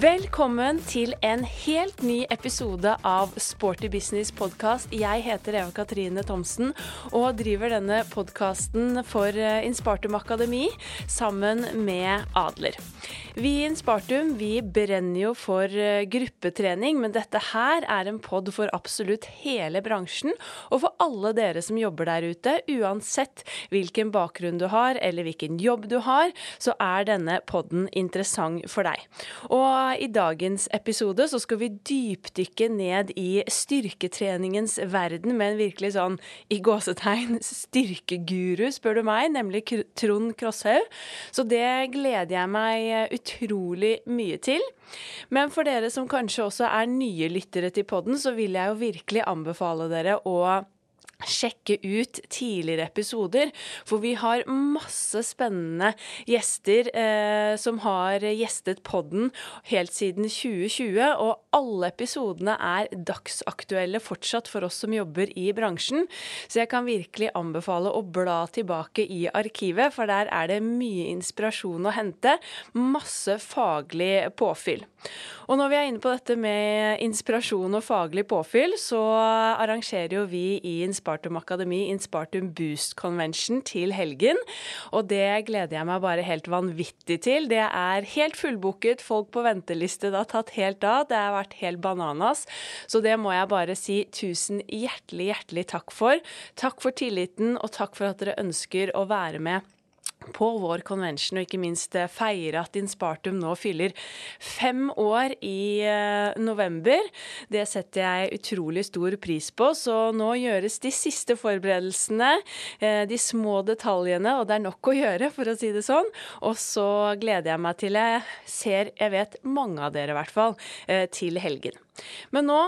Velkommen til en helt ny episode av Sporty business podkast. Jeg heter Eva Katrine Thomsen og driver denne podkasten for eh, Inspartum Akademi sammen med Adler. Vi i Inspartum vi brenner jo for eh, gruppetrening, men dette her er en pod for absolutt hele bransjen og for alle dere som jobber der ute. Uansett hvilken bakgrunn du har eller hvilken jobb du har, så er denne podden interessant for deg. Og i dagens episode så skal vi dypdykke ned i styrketreningens verden med en virkelig sånn i gåsetegn styrkeguru, spør du meg, nemlig Trond Krosshaug. Så det gleder jeg meg utrolig mye til. Men for dere som kanskje også er nye lyttere til podden, så vil jeg jo virkelig anbefale dere å sjekke ut tidligere episoder, for vi har masse spennende gjester eh, som har gjestet podden helt siden 2020, og alle episodene er dagsaktuelle fortsatt for oss som jobber i bransjen. Så jeg kan virkelig anbefale å bla tilbake i arkivet, for der er det mye inspirasjon å hente. Masse faglig påfyll. Og når vi er inne på dette med inspirasjon og faglig påfyll, så arrangerer jo vi i Inspartum Akademi Inspartum Boost Convention til helgen. Og det gleder jeg meg bare helt vanvittig til. Det er helt fullbooket, folk på venteliste. Det har tatt helt av. Det har vært helt bananas. Så det må jeg bare si tusen hjertelig, hjertelig takk for. Takk for tilliten, og takk for at dere ønsker å være med på vår convention, og ikke minst eh, feire at Inspartum nå fyller fem år i eh, november. Det setter jeg utrolig stor pris på. Så nå gjøres de siste forberedelsene, eh, de små detaljene, og det er nok å gjøre, for å si det sånn. Og så gleder jeg meg til jeg ser, jeg vet mange av dere i hvert fall, til helgen. Men nå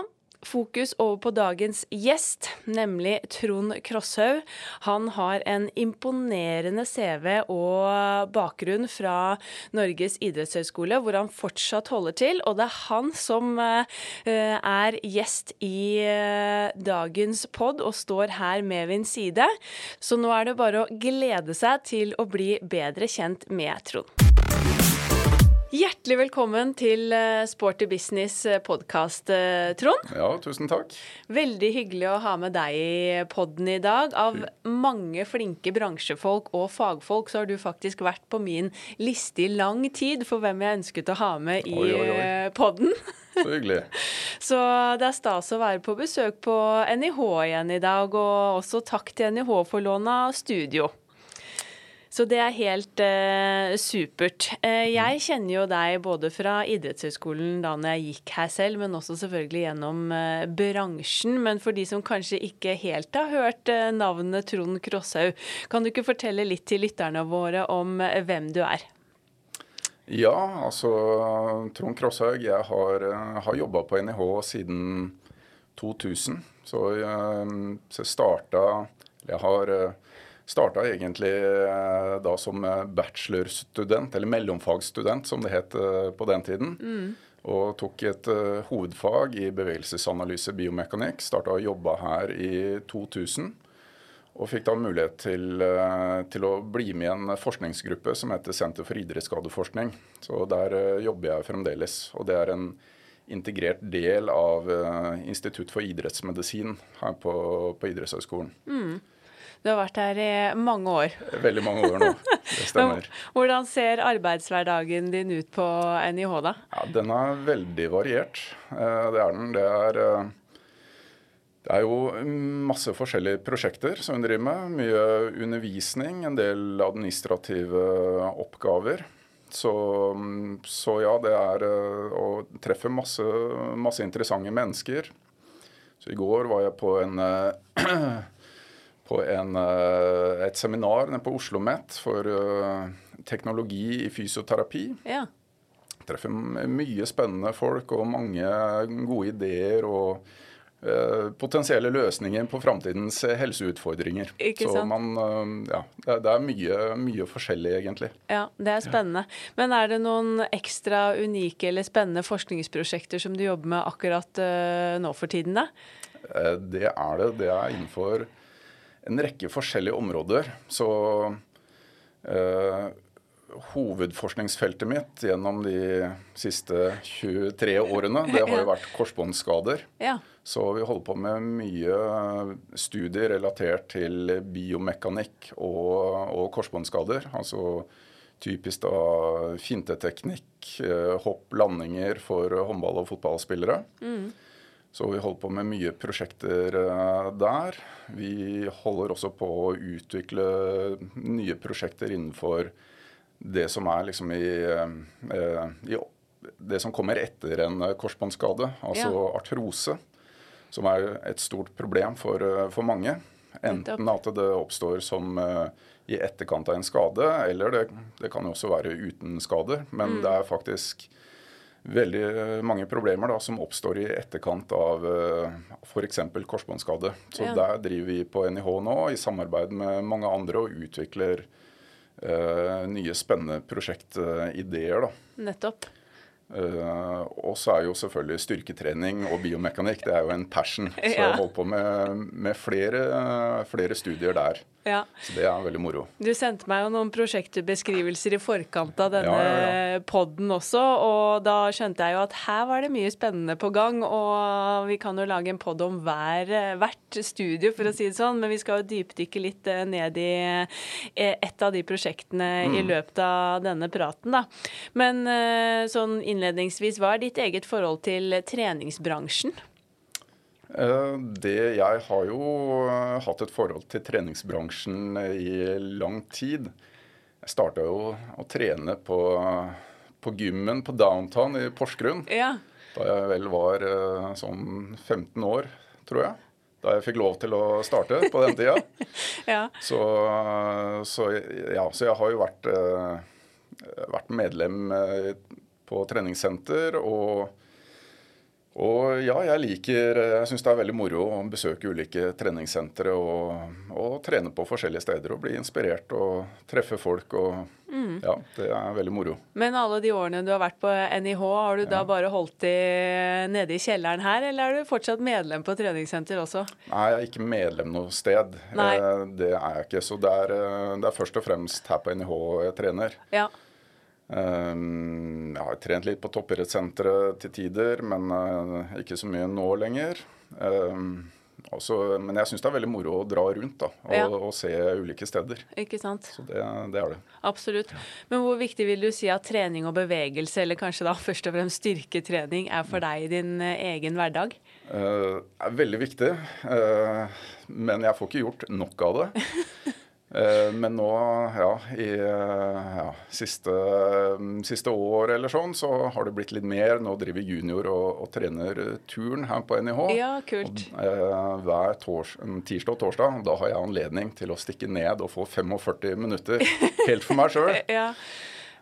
fokus over på dagens gjest, nemlig Trond Krosshaug. Han har en imponerende CV og bakgrunn fra Norges idrettshøgskole, hvor han fortsatt holder til. Og det er han som eh, er gjest i eh, dagens pod og står her med min side. Så nå er det bare å glede seg til å bli bedre kjent med Trond. Hjertelig velkommen til eh, Sporty business eh, podkast, eh, Trond. Ja, tusen takk. Veldig hyggelig å ha med deg i podden i dag. Av mange flinke bransjefolk og fagfolk, så har du faktisk vært på min liste i lang tid for hvem jeg ønsket å ha med i oi, oi, oi. podden. Så hyggelig. så det er stas å være på besøk på NIH igjen i dag, og også takk til NIH for lån av studio. Så det er helt eh, supert. Eh, jeg kjenner jo deg både fra idrettshøyskolen da når jeg gikk her selv, men også selvfølgelig gjennom eh, bransjen. Men for de som kanskje ikke helt har hørt navnet Trond Krosshaug, kan du ikke fortelle litt til lytterne våre om hvem du er? Ja, altså Trond Krosshaug. Jeg har, har jobba på NIH siden 2000. Så jeg, så jeg starta Jeg har Starta egentlig eh, da som eh, bachelorstudent, eller mellomfagsstudent som det het eh, på den tiden. Mm. Og tok et hovedfag i bevegelsesanalyse biomekanikk. Starta å jobbe her i 2000. Og fikk da mulighet til, til, å bli med i en forskningsgruppe som heter Senter for idrettsskadeforskning. Så der jobber jeg fremdeles. Og det er en integrert del av Institutt for idrettsmedisin her på, på Idrettshøgskolen. Mm. Du har vært her i mange år. Veldig mange år nå. Det stemmer. Hvordan ser arbeidshverdagen din ut på NIH, da? Ja, Den er veldig variert. Eh, det er den. Det er, eh, det er jo masse forskjellige prosjekter som hun driver med. Mye undervisning, en del administrative oppgaver. Så, så ja, det er eh, å treffe masse, masse interessante mennesker. Så i går var jeg på en på en, eh, et seminar nede på Oslo OsloMet for uh, teknologi i fysioterapi. Ja. Treffer mye spennende folk og mange gode ideer og uh, potensielle løsninger på framtidens helseutfordringer. Så man, ja, det, er mye, mye, forskjellig, egentlig. Ja, Det er spennende. Men er det noen ekstra unike eller spennende forskningsprosjekter som du jobber med akkurat nå for tiden? da? Det er det. Det er innenfor en rekke forskjellige områder. Så eh, hovedforskningsfeltet mitt gjennom de siste 23 årene, det har jo vært korsbåndskader. Ja. Så vi holder på med mye studier relatert til biomekanikk og, og korsbåndskader. Altså typisk da finteteknikk, eh, hopp, landinger for håndball- og fotballspillere. Så vi holder på med mye prosjekter eh, der. Vi holder også på å utvikle nye prosjekter innenfor det som er liksom i, eh, i Det som kommer etter en korsbåndskade, altså Ja. artrose. Som er et stort problem for, eh, for mange. Enten at det oppstår som eh, i etterkant av en skade, eller det, det kan jo også være uten skader. Men det er faktisk veldig mange problemer da, som oppstår i etterkant av uh, f.eks. korsbåndskade. Så Ja. der driver vi på NIH nå i samarbeid med mange andre og utvikler uh, nye spennende prosjektideer. Nettopp. Eh, og så er jo selvfølgelig styrketrening og biomekanikk det er jo en passion. Så Ja. jeg holder på med, med flere, flere studier der. Ja. Så det er veldig moro. Du sendte meg jo noen prosjektbeskrivelser i forkant av denne Ja, podden også, og da skjønte jeg jo at her var det mye spennende på gang. Og vi kan jo lage en pod om hver, hvert studio, for å si det sånn, men vi skal jo dypdykke litt eh, ned i eh, et av de prosjektene i løpet av denne praten, da. Men sånn innledningsvis, hva er ditt eget forhold til treningsbransjen? Eh, Det, jeg har jo eh, hatt et forhold til treningsbransjen i lang tid. Jeg starta jo å trene på, på gymmen på downtown i Porsgrunn. Ja. Da jeg vel var eh, sånn 15 år, tror jeg. Da jeg fikk lov til å starte på den tida. ja. Så, så, ja, så jeg har jo vært, vært medlem på treningssenter. Og, og ja, jeg liker Jeg syns det er veldig moro å besøke ulike treningssentre og, og trene på forskjellige steder og bli inspirert og treffe folk. og Ja, det er veldig moro. Men alle de årene du har vært på NIH, har du da bare holdt de nede i kjelleren her, eller er du fortsatt medlem på treningssenter også? Nei, jeg er ikke medlem noe sted. Nei. Eh, Det er jeg ikke. Så det er, eh, det er først og fremst her på NIH jeg trener. Ja. Um, jeg har trent litt på toppidrettssenteret til tider, men eh, ikke så mye nå lenger. Um, også, men jeg syns det er veldig moro å dra rundt da, og, Ja. og se ulike steder. Ikke sant? Så det, det er det. Absolutt. Men hvor viktig vil du si at trening og bevegelse, eller kanskje da først og fremst styrketrening, er for deg i din eh, egen hverdag? Uh, er veldig viktig, uh, men jeg får ikke gjort nok av det. Eh, men nå, ja, i eh, ja, siste, siste år eller sånn, så har det blitt litt mer. Nå driver junior og, og trener eh, turn her på NIH. Ja, kult. Og, eh, hver tors tirsdag og torsdag, da har jeg anledning til å stikke ned og få 45 minutter helt for meg sjøl. Ja,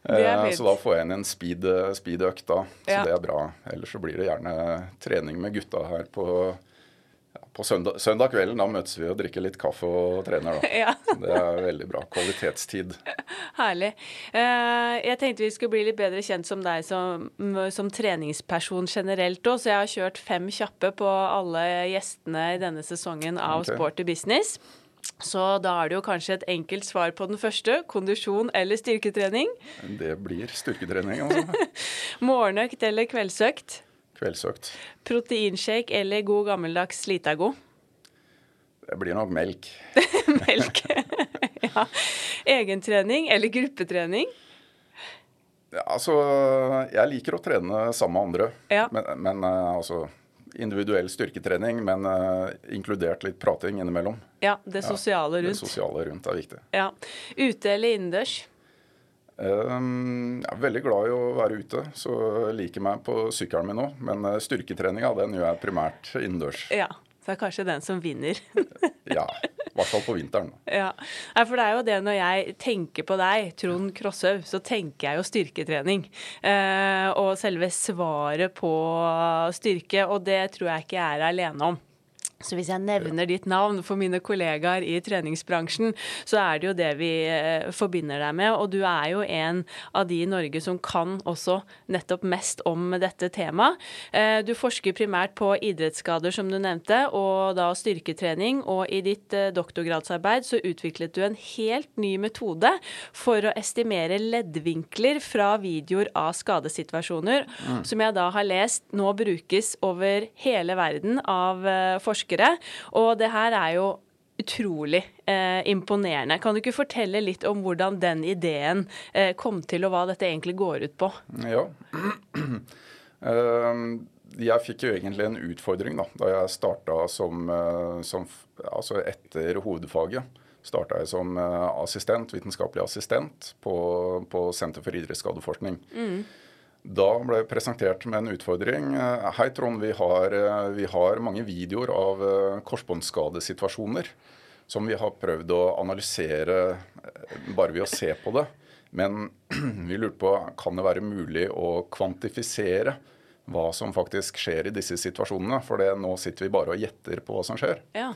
er fint. Så da får jeg inn en speed, speed-økt da. Så Ja. det er bra. Ellers så blir det gjerne trening med gutta her på, ja, på søndag, søndag kvelden. Da møtes vi og drikker litt kaffe og trener, da. Ja. Det er veldig bra. Kvalitetstid. Herlig. Eh, Jeg tenkte vi skulle bli litt bedre kjent som deg som, som treningsperson generelt òg, så jeg har kjørt fem kjappe på alle gjestene i denne sesongen av okay. Sporty business. Så da er det jo kanskje et enkelt svar på den første. Kondisjon eller styrketrening. Det blir styrketrening, altså. Morgenøkt eller kveldsøkt. Kveldsøkt. Proteinshake eller god gammeldags Litago. Det blir nok melk. Melk. ja. Egentrening eller gruppetrening. Ja, altså, jeg liker å trene sammen med andre. Ja. Men, men eh, altså Individuell styrketrening, men uh, inkludert litt prating innimellom. Ja, det sosiale rundt. Det sosiale rundt er viktig. Ja. Ute eller innendørs. Um, jeg er veldig glad i å være ute, så jeg liker meg på sykkelen min nå. Men uh, styrketreninga den gjør jeg primært innendørs. Ja. Så er det kanskje den som vinner. Ja, I hvert fall på vinteren. ja. For det er jo det når jeg tenker på deg, Trond Krosshaug, så tenker jeg jo styrketrening. Eh, og selve svaret på styrke, og det tror jeg ikke jeg er alene om. Så hvis jeg nevner ditt navn for mine kollegaer i treningsbransjen, så er det jo det vi eh, forbinder deg med. Og du er jo en av de i Norge som kan også nettopp mest om dette temaet. Eh, du forsker primært på idrettsskader, som du nevnte, og da styrketrening. Og i ditt eh, doktorgradsarbeid så utviklet du en helt ny metode for å estimere leddvinkler fra videoer av skadesituasjoner, mm. som jeg da har lest nå brukes over hele verden av forskere forskere. Og det her er jo utrolig eh, imponerende. Kan du ikke fortelle litt om hvordan den ideen eh, kom til, og hva dette egentlig går ut på? Ja. Uh, jeg fikk jo egentlig en utfordring da, da jeg starta som, uh, som, Altså etter hovedfaget starta jeg som uh, assistent, vitenskapelig assistent på, på Senter for idrettsskadeforskning. Mm. Da ble jeg presentert med en utfordring. Hei, Trond. Vi har, vi har mange videoer av korsbåndsskadesituasjoner korsbåndskadesituasjoner som vi har prøvd å analysere eh, bare ved å se på det. Men vi lurte på kan det være mulig å kvantifisere hva som faktisk skjer i disse situasjonene. For det, nå sitter vi bare og gjetter på hva som skjer. Ja.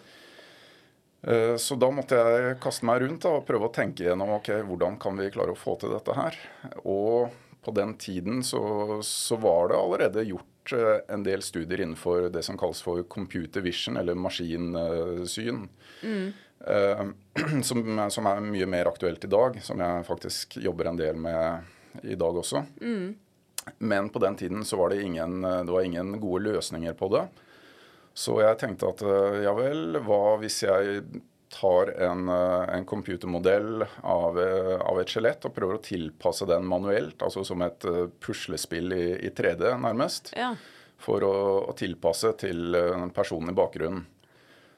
Eh, så da måtte jeg kaste meg rundt da, og prøve å tenke gjennom ok, hvordan kan vi klare å få til dette her. Og på den tiden så, så, var det allerede gjort eh, en del studier innenfor det som kalles for computer vision, eller maskinsyn. Mm. Eh, som, som, er mye mer aktuelt i dag, som jeg faktisk jobber en del med i dag også. Mm. Men på den tiden så var det ingen, det var ingen gode løsninger på det. Så jeg tenkte at eh, ja vel, hva hvis jeg tar en, eh, en computermodell av, eh, av, et skjelett og prøver å tilpasse den manuelt, altså som et eh, puslespill i, i 3D, nærmest. Ja. For å, å, tilpasse til personen i bakgrunnen.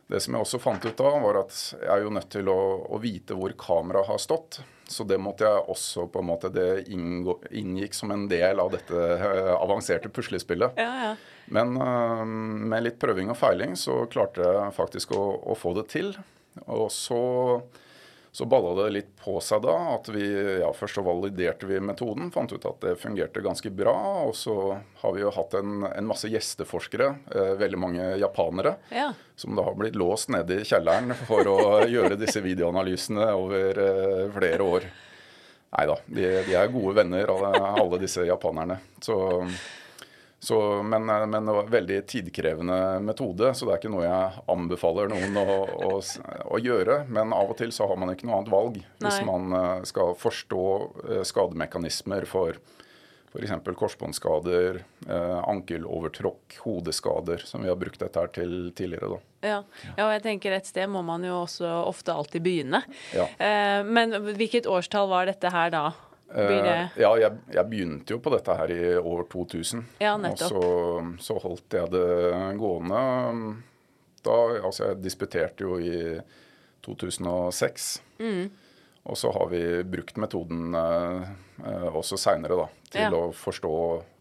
Det som jeg også fant ut da, var at jeg er jo nødt til å, å vite hvor kameraet har stått. Så det måtte jeg også på en måte, det inngå, inngikk som en del av dette avanserte puslespillet. Ja, ja. Men uh, med litt prøving og feiling så klarte jeg faktisk å, å få det til. Og så, så balla det litt på seg da at vi ja, først så validerte vi metoden, fant ut at det fungerte ganske bra. Og så har vi jo hatt en, en masse gjesteforskere, eh, veldig mange japanere, ja. som da har blitt låst nede i kjelleren for å gjøre disse videoanalysene over eh, flere år. Nei da, de, de, er gode venner, alle disse japanerne. Så så, men, men, det var en veldig tidkrevende metode, så det er ikke noe jeg anbefaler noen å, å, å gjøre. Men av og til så har man ikke noe annet valg hvis Nei. man eh, skal forstå eh, skademekanismer for f.eks. korsbåndskader, eh, ankelovertråkk, hodeskader, som vi har brukt dette her til tidligere. Ja. ja, og jeg tenker et sted må man jo også ofte alltid begynne. Ja. Eh, men hvilket årstall var dette her da? Uh, ja, jeg, jeg, begynte jo på dette her i år 2000. Ja, nettopp. Og så, så, holdt jeg det gående. Da, altså jeg disputerte jo i 2006. Mm. Og så har vi brukt metoden uh, også seinere, da. Til ja. å forstå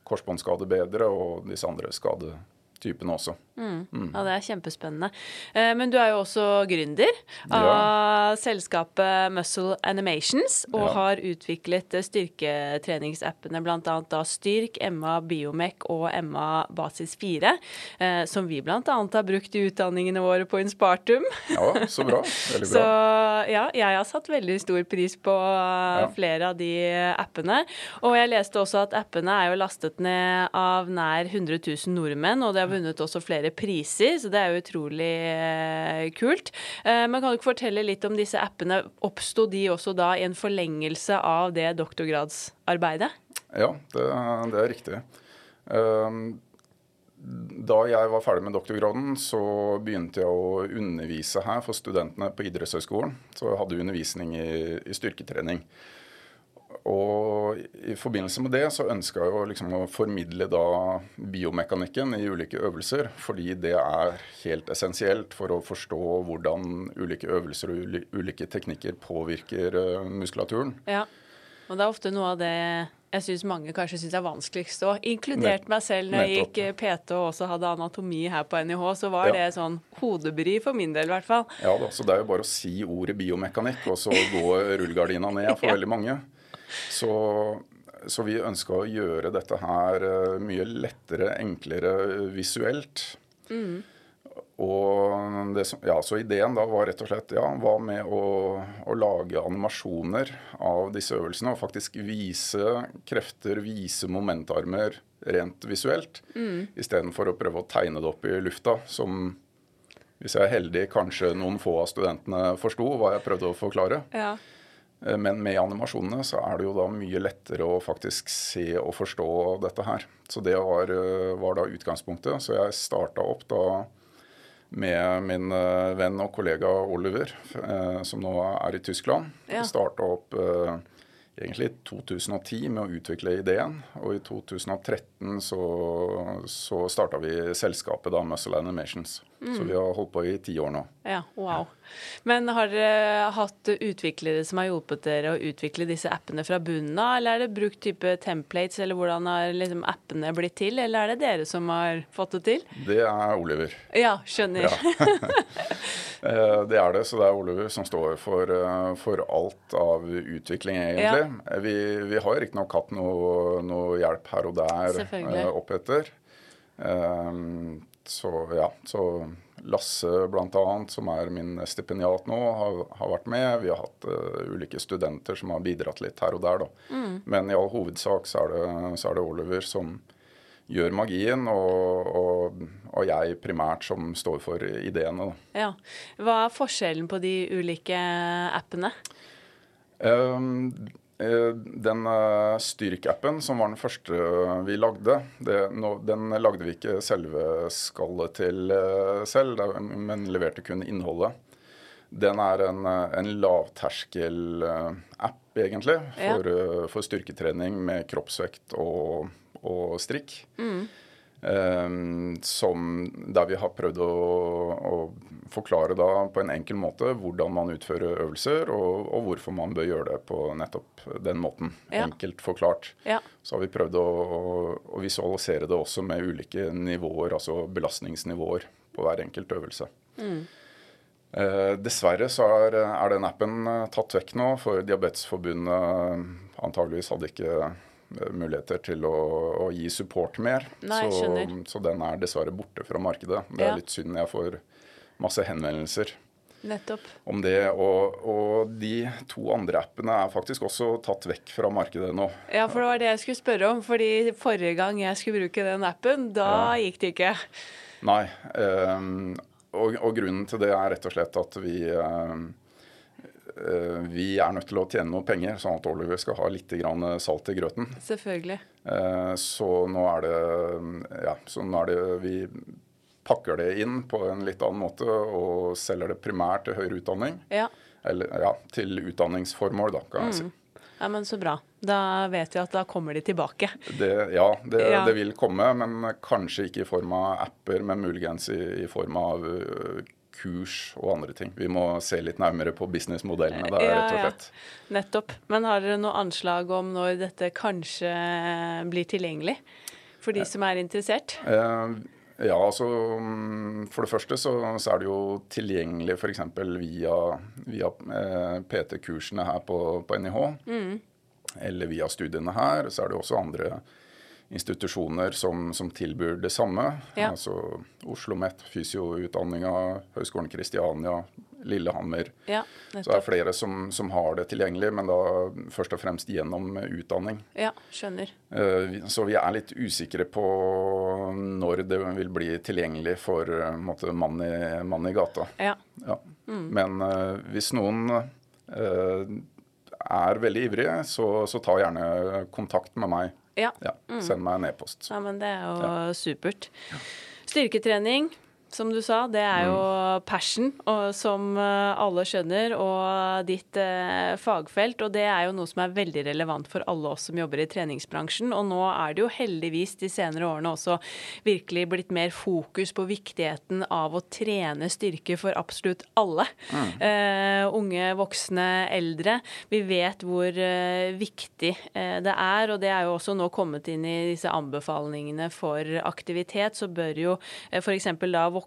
korsbåndskade bedre og disse andre skadetypene også. Mm. Mm. Ja, det er kjempespennende. Eh, men du er jo også gründer av ja. selskapet Muscle Animations, og ja. har utviklet styrketreningsappene bl.a. da Styrk, Emma Biomec og Emma Basis 4, eh, som vi bl.a. har brukt i utdanningene våre på Inspartum. Ja, så bra. Veldig bra. Så ja, jeg har satt veldig stor pris på ja. flere av de appene. Og jeg leste også at appene er jo lastet ned av nær 100 000 nordmenn, og det har vunnet også flere priser, så det er jo utrolig eh, kult. Eh, men kan du ikke fortelle litt om disse appene? Oppsto de også da i en forlengelse av det doktorgradsarbeidet? Ja, det, det er riktig. Um, da jeg var ferdig med doktorgraden, så begynte jeg å undervise her for studentene på idrettshøyskolen. Så jeg hadde undervisning i, i styrketrening. Og i forbindelse med det så ønska jeg å, liksom, å formidle da biomekanikken i ulike øvelser. Fordi det er helt essensielt for å forstå hvordan ulike øvelser og ulike teknikker påvirker uh, muskulaturen. Ja, og det er ofte noe av det jeg syns mange kanskje syns er vanskeligst òg. Inkludert meg selv når jeg gikk PT og også hadde anatomi her på NIH, så var ja. det sånn hodebry for min del, i hvert fall. Ja da, så det er jo bare å si ordet biomekanikk, og så går rullegardina ned for ja. veldig mange. Så, så vi ønska å gjøre dette her eh, mye lettere, enklere visuelt. Mm. og det som, ja, så ideen da var rett og slett ja, hva med å, å, lage animasjoner av disse øvelsene og faktisk vise krefter, vise momentarmer rent visuelt, mm. istedenfor å prøve å tegne det opp i lufta, som hvis jeg er heldig, kanskje noen få av studentene forsto hva jeg prøvde å forklare. Ja. Eh, men med animasjonene så er det jo da mye lettere å faktisk se og forstå dette her. Så det var, eh, var da utgangspunktet. Så jeg starta opp da med min eh, venn og kollega Oliver, som nå er i Tyskland. Ja. Starta opp egentlig i 2010 med å utvikle ideen. Og i 2013 så, så starta vi selskapet da, Muscle Animations. Mm. Så vi har holdt på i ti år nå. Ja, wow. Men har dere hatt utviklere som har hjulpet dere å utvikle disse appene fra bunnen av, eller er det brukt type templates, eller hvordan har liksom appene blitt til, eller er det dere som har fått det til? Det er Oliver. Ja, skjønner. Ja. Eh, det er det, så det er Oliver som står for, eh, for alt av utvikling, egentlig. Ja. Vi, vi har riktignok hatt noe, noe, hjelp her og der opp oppetter. Um, så ja, så Lasse bl.a., som er min stipendiat nå, har, har, vært med. Vi har hatt uh, ulike studenter som har bidratt litt her og der. Da. Mm. Men i all hovedsak så er, det, så er, det, Oliver som gjør magien, og, og, og, jeg primært som står for ideene. Da. Ja. Hva er forskjellen på de ulike appene? Um, den eh, Styrk-appen, som var den første vi lagde, det, den lagde vi ikke selve skallet til eh, selv, men leverte kun innholdet. Den er en, en lavterskel-app, egentlig, for, ja. for, styrketrening med kroppsvekt og, og strikk. Mm. Um, som, der vi har prøvd å, å, forklare da på en enkel måte hvordan man utfører øvelser, og, og hvorfor man bør gjøre det på nettopp den måten. Ja. Enkelt forklart. Ja. Så har vi prøvd å, å, visualisere det også med ulike nivåer, altså belastningsnivåer på hver enkelt øvelse. Mm. Eh, dessverre så er, er den appen uh, tatt vekk nå, for Diabetesforbundet antageligvis hadde ikke muligheter til å, å gi support mer. Nei, så, så, den er dessverre borte fra markedet. Det er ja. litt synd. Jeg får masse henvendelser Nettopp. om det. Og, og, de to andre appene er faktisk også tatt vekk fra markedet nå. Ja, for det var det jeg skulle spørre om. fordi forrige gang jeg skulle bruke den appen, da ja. gikk det ikke. Nei. Um, og, og, grunnen til det er rett og slett at vi um, Eh, vi er nødt til å tjene noe penger, sånn at Oliver skal ha litt salt i grøten. Selvfølgelig. Eh, så nå er det ja, så nå er det vi pakker det inn på en litt annen måte og selger det primært til høyere utdanning. Ja. Eller ja, til utdanningsformål, da, kan jeg mm. si. Ja, men Så bra. Da vet vi at da kommer de tilbake. Det, ja, det, ja, det, vil komme, men kanskje ikke i form av apper, men muligens i, i form av kurs og andre ting. Vi må se litt nærmere på businessmodellene der, ja, rett og slett. Ja. Nettopp. Men har dere noe anslag om når dette kanskje blir tilgjengelig for de som er interessert? Eh, ja, altså mm, For det første så, så er det jo tilgjengelig f.eks. via, via eh, PT-kursene her på, på NIH. Mm. Eller via studiene her. Så er det også andre institusjoner som, som tilbyr det samme. Ja. Altså Oslo OsloMet, fysioutdanninga, Høgskolen Kristiania, Lillehammer. Ja, så det er flere som, som, har det tilgjengelig, men da først og fremst gjennom utdanning. Ja, skjønner. Uh, så vi er litt usikre på når det vil bli tilgjengelig for uh, måte, mann, i, mann, i, gata. Ja. ja. Mm. Men uh, hvis noen er veldig ivrige, så, så ta gjerne kontakt med meg. Ja. ja send meg en e-post. Ja, men det er jo supert. Styrketrening, som du sa, det er jo mm. passion, og, som eh, alle skjønner, og ditt eh, fagfelt. Og det er jo noe som er veldig relevant for alle oss som jobber i treningsbransjen. Og nå er det jo heldigvis de senere årene også virkelig blitt mer fokus på viktigheten av å trene styrke for absolutt alle. Mm. Eh, unge, voksne, eldre. Vi vet hvor eh, viktig uh, det er, og det er jo også nå kommet inn i disse anbefalingene for aktivitet. Så bør jo eh, f.eks. da voksne,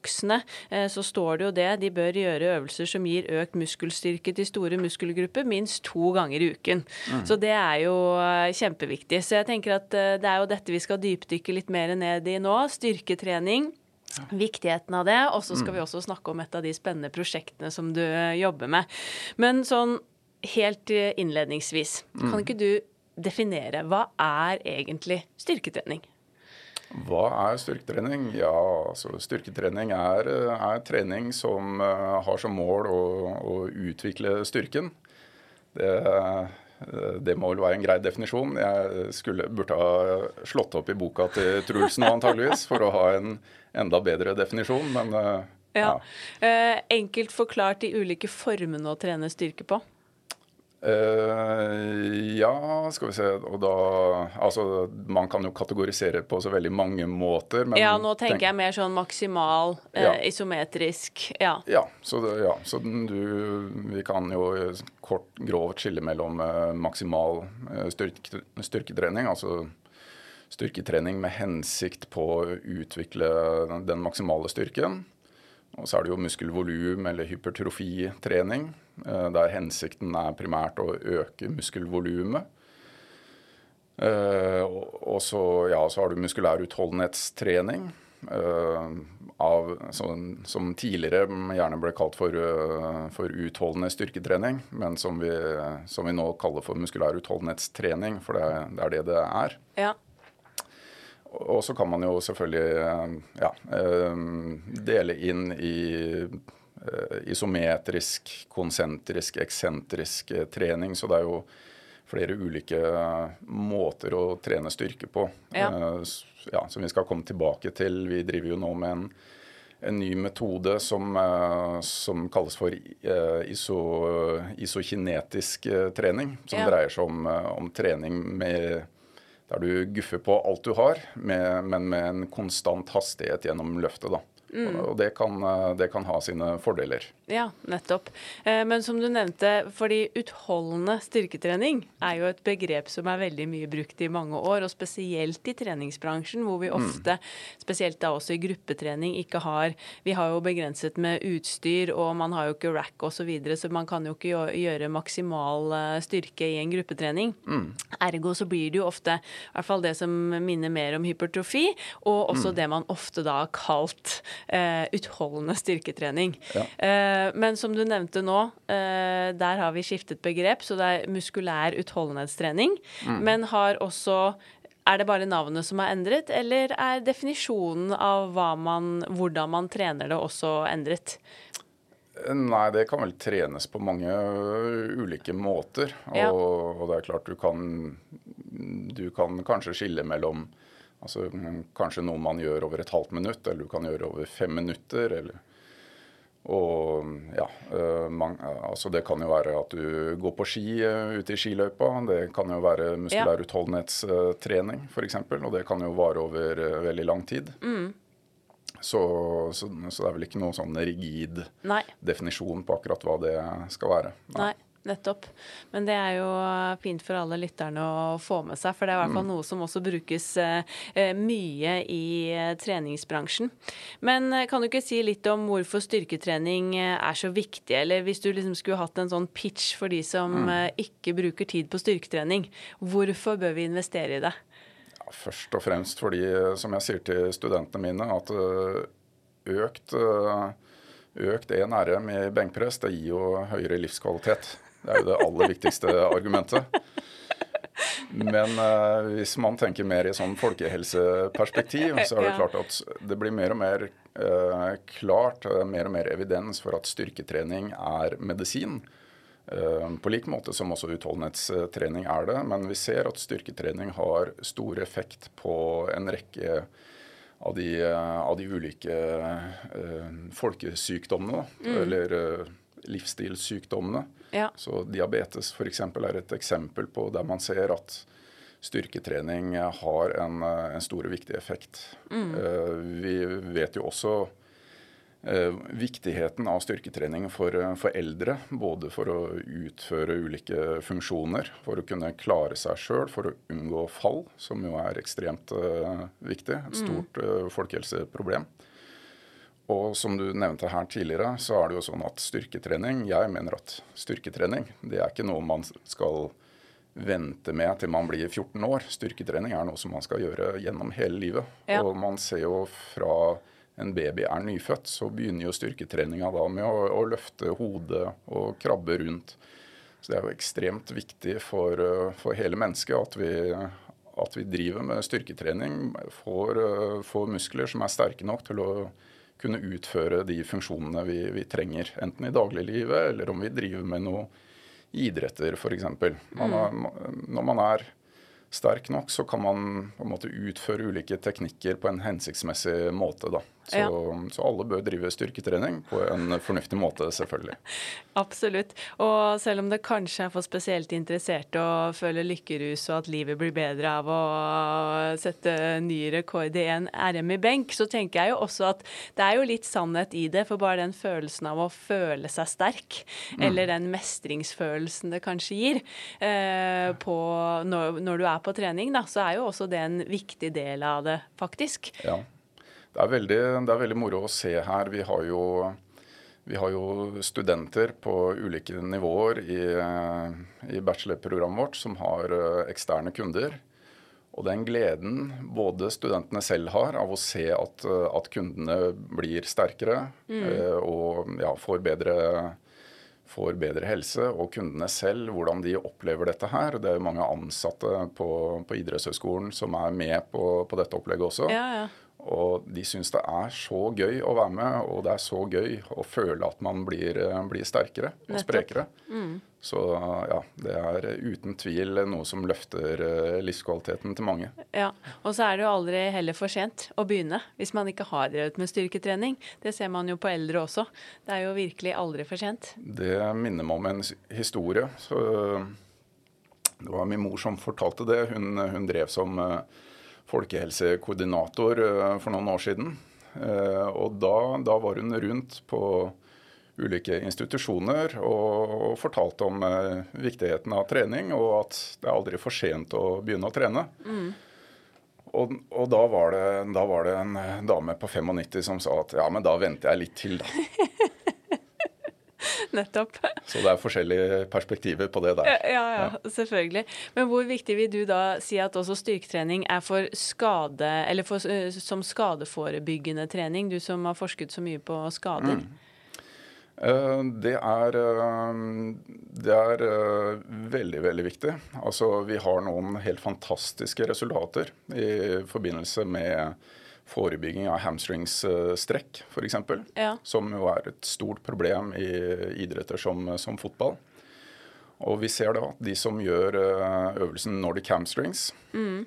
eh, så står det jo det. De bør gjøre øvelser som gir økt muskelstyrke til store muskelgrupper minst to ganger i uken. Mm. Så det er jo eh, kjempeviktig. Så jeg tenker at eh, det er jo dette vi skal dypdykke litt mer ned i nå. Styrketrening. viktigheten av det. Og så skal vi også snakke om et av de spennende prosjektene som du jobber med. Men sånn helt innledningsvis, innledningsvis, kan ikke du definere hva er egentlig styrketrening? Hva er styrketrening? Ja, altså Styrketrening er, er trening som uh, har som mål å, å utvikle styrken. Det, det, må vel være en grei definisjon. Jeg skulle, burde ha slått opp i boka til Truls nå antageligvis for å ha en enda bedre definisjon, men uh, ja. ja. Enkelt forklart de ulike formene å trene styrke på? Uh, ja, skal vi se. Og da Altså, man kan jo kategorisere på så veldig mange måter. Men ja, nå tenker tenk, jeg mer sånn maksimal, uh, ja. isometrisk. Ja. ja så, det, ja, så du Vi kan jo kort, grovt skille mellom uh, maksimal styrke, styrketrening, altså styrketrening med hensikt på å utvikle den maksimale styrken. Og så er det jo muskelvolum eller hypertrofitrening, eh, der hensikten er primært å øke muskelvolumet. Eh, og så, ja, så har du muskulær utholdenhetstrening. Uh, av, som, som, tidligere gjerne ble kalt for, for utholdende styrketrening, men som vi, som vi, nå kaller for muskulær utholdenhetstrening, for det, det er det det er. Ja. Og så kan man jo selvfølgelig eh, ja, eh, dele inn i eh, isometrisk, konsentrisk, eksentrisk trening. Så det er jo flere ulike måter å trene styrke på. Ja. ja. som vi skal komme tilbake til. Vi driver jo nå med en, en ny metode som, som kalles for iso, isokinetisk trening. Som dreier seg om, om trening med der du guffer på alt du har, med, men med en konstant hastighet gjennom løftet. da. Mm. Og det kan, eh, det kan, ha sine fordeler. Ja, nettopp. Eh, men som du nevnte, fordi utholdende styrketrening er jo et begrep som er veldig mye brukt i mange år, og spesielt i treningsbransjen, hvor vi mm. ofte, spesielt da også i gruppetrening, ikke har Vi har jo begrenset med utstyr, og man har jo ikke rack osv., så, videre, så man kan jo ikke gjøre maksimal eh, styrke i en gruppetrening. Mm. Ergo så blir det jo ofte i hvert fall det som minner mer om hypertrofi, og også mm. det man ofte da har kalt uh, utholdende styrketrening. Ja. Eh, men som du nevnte nå, eh, der har vi skiftet begrep, så det er muskulær utholdenhetstrening. Mm. Men har også er det bare navnet som er endret, eller er definisjonen av man, hvordan man trener det, også endret? Nei, det kan vel trenes på mange ulike måter. Ja. Og, og, det er klart du kan, du kan kanskje skille mellom Altså kanskje noe man gjør over et halvt minutt, eller du kan gjøre over fem minutter. eller og ja, eh, man, altså Det kan jo være at du går på ski uh, ute i skiløypa. Det kan jo være muskulær utholdenhetstrening f.eks. Og det kan jo vare over uh, veldig lang tid. Mm. Så, så, så, det er vel ikke noen sånn rigid Nei. definisjon på akkurat hva det skal være. Nei. Nei. Nettopp. Men det er jo fint for alle lytterne å få med seg, for det er i hvert fall mm. noe som også brukes eh, eh, mye i eh, treningsbransjen. Men kan du ikke si litt om hvorfor styrketrening er så viktig, eller hvis du liksom skulle hatt en sånn pitch for de som mm. ikke bruker tid på styrketrening, hvorfor bør vi investere i det? Ja, først og fremst fordi, som jeg sier til studentene mine, at økt Økt ENRM i benkpress det gir jo høyere livskvalitet. Det er jo det aller viktigste argumentet. Men uh, hvis man tenker mer i sånn folkehelseperspektiv, så er det klart at det blir mer og mer uh, klart, uh, mer og mer evidens for at styrketrening er medisin. På lik måte som også utholdenhetstrening er det. Men vi ser at styrketrening har stor effekt på en rekke av de, av de ulike folkesykdommene. Mm. Eller livsstilssykdommene. Ja. Så diabetes f.eks. er et eksempel på der man ser at styrketrening har en, en stor og viktig effekt. Mm. Uh, vi vet jo også uh, viktigheten av styrketrening for, for, eldre. Både for å utføre ulike funksjoner, for å kunne klare seg sjøl, for å unngå fall, som jo er ekstremt uh, viktig. Et mm. stort folkehelseproblem. Og som du nevnte her tidligere, så er det jo sånn at styrketrening Jeg mener at styrketrening det er ikke noe man skal vente med til man blir 14 år. Styrketrening er noe som man skal gjøre gjennom hele livet. Ja. Og man ser jo fra en baby er nyfødt, så begynner jo styrketreninga da med å, å, løfte hodet og krabbe rundt. Så det er jo ekstremt viktig for, for hele mennesket at vi, at vi, driver med styrketrening. Får, får, muskler som er sterke nok til å kunne utføre de funksjonene vi, vi trenger. Enten i dagliglivet eller om vi driver med noe idretter, f.eks. Mm. Når man er sterk nok, så kan man på en måte utføre ulike teknikker på en hensiktsmessig måte. da. Så, ja. så, alle bør drive styrketrening på en fornuftig måte, selvfølgelig. Absolutt. Og selv om det kanskje er for spesielt interesserte å føle lykkerus og at livet blir bedre av å sette ny rekord i en RM i benk, så tenker jeg jo også at det er jo litt sannhet i det. For bare den følelsen av å føle seg sterk, mm. eller den mestringsfølelsen det kanskje gir eh, på, når, når, du er på trening, da, så er jo også det en viktig del av det, faktisk. Ja. Det er, veldig, det er veldig moro å se her. Vi har jo, vi har jo studenter på ulike nivåer i, i bachelorprogrammet vårt som har eh, eksterne kunder. Og den gleden både studentene selv har av å se at, at kundene blir sterkere mm. Eh, og ja, får, bedre, får, bedre, helse, og kundene selv, hvordan de opplever dette her. Det er jo mange ansatte på, på idrettshøyskolen som er med på, på dette opplegget også. Ja, ja. Og de syns det er så gøy å være med, og det er så gøy å føle at man blir, eh, blir sterkere og Nettopp. sprekere. Mm. Så ja, det er uten tvil noe som løfter eh, livskvaliteten til mange. Ja, Og så er det jo aldri heller for sent å begynne hvis man ikke har drevet med styrketrening. Det ser man jo på eldre også. Det er jo virkelig aldri for sent. Det minner meg om en historie. Så det var min mor som fortalte det. Hun, hun drev som uh, folkehelsekoordinator eh, for noen år siden. Eh, og da, da, var hun rundt på ulike institusjoner og, og fortalte om eh, viktigheten av trening, og at det er aldri for sent å begynne å trene. Mm. Og, og da, var det, da, var det, en dame på 95 som sa at ja, men da venter jeg litt til, da. Nettopp. Så det er forskjellige perspektiver på det der. Ja, ja, ja, selvfølgelig. Men hvor viktig vil du da si at også styrketrening er for skade, eller for, som skadeforebyggende trening, du som har forsket så mye på skader? Mm. Det er, det er, veldig, veldig viktig. Altså, vi har noen helt fantastiske resultater i forbindelse med forebygging av hamstringsstrekk, f.eks. Ja. Som jo er et stort problem i idretter som, som, fotball. Og vi ser da at de som gjør eh, øvelsen Nordic hamstrings, mm.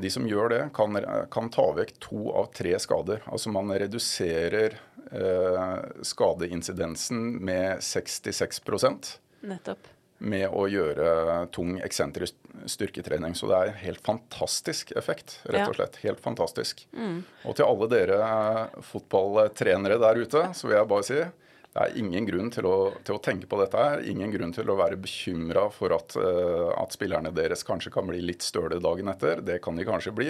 de som gjør det, kan, kan, ta vekk to av tre skader. Altså man reduserer eh, skadeincidensen med 66% Nettopp med å gjøre tung eksentrisk styrketrening. Så det er helt fantastisk effekt, rett og slett. Helt fantastisk. Mm. Og til alle dere fotballtrenere der ute, så vil jeg bare si det er ingen grunn til å, til å tenke på dette her. Ingen grunn til å være bekymra for at, uh, at, spillerne deres kanskje kan bli litt støle dagen etter. Det kan de kanskje bli.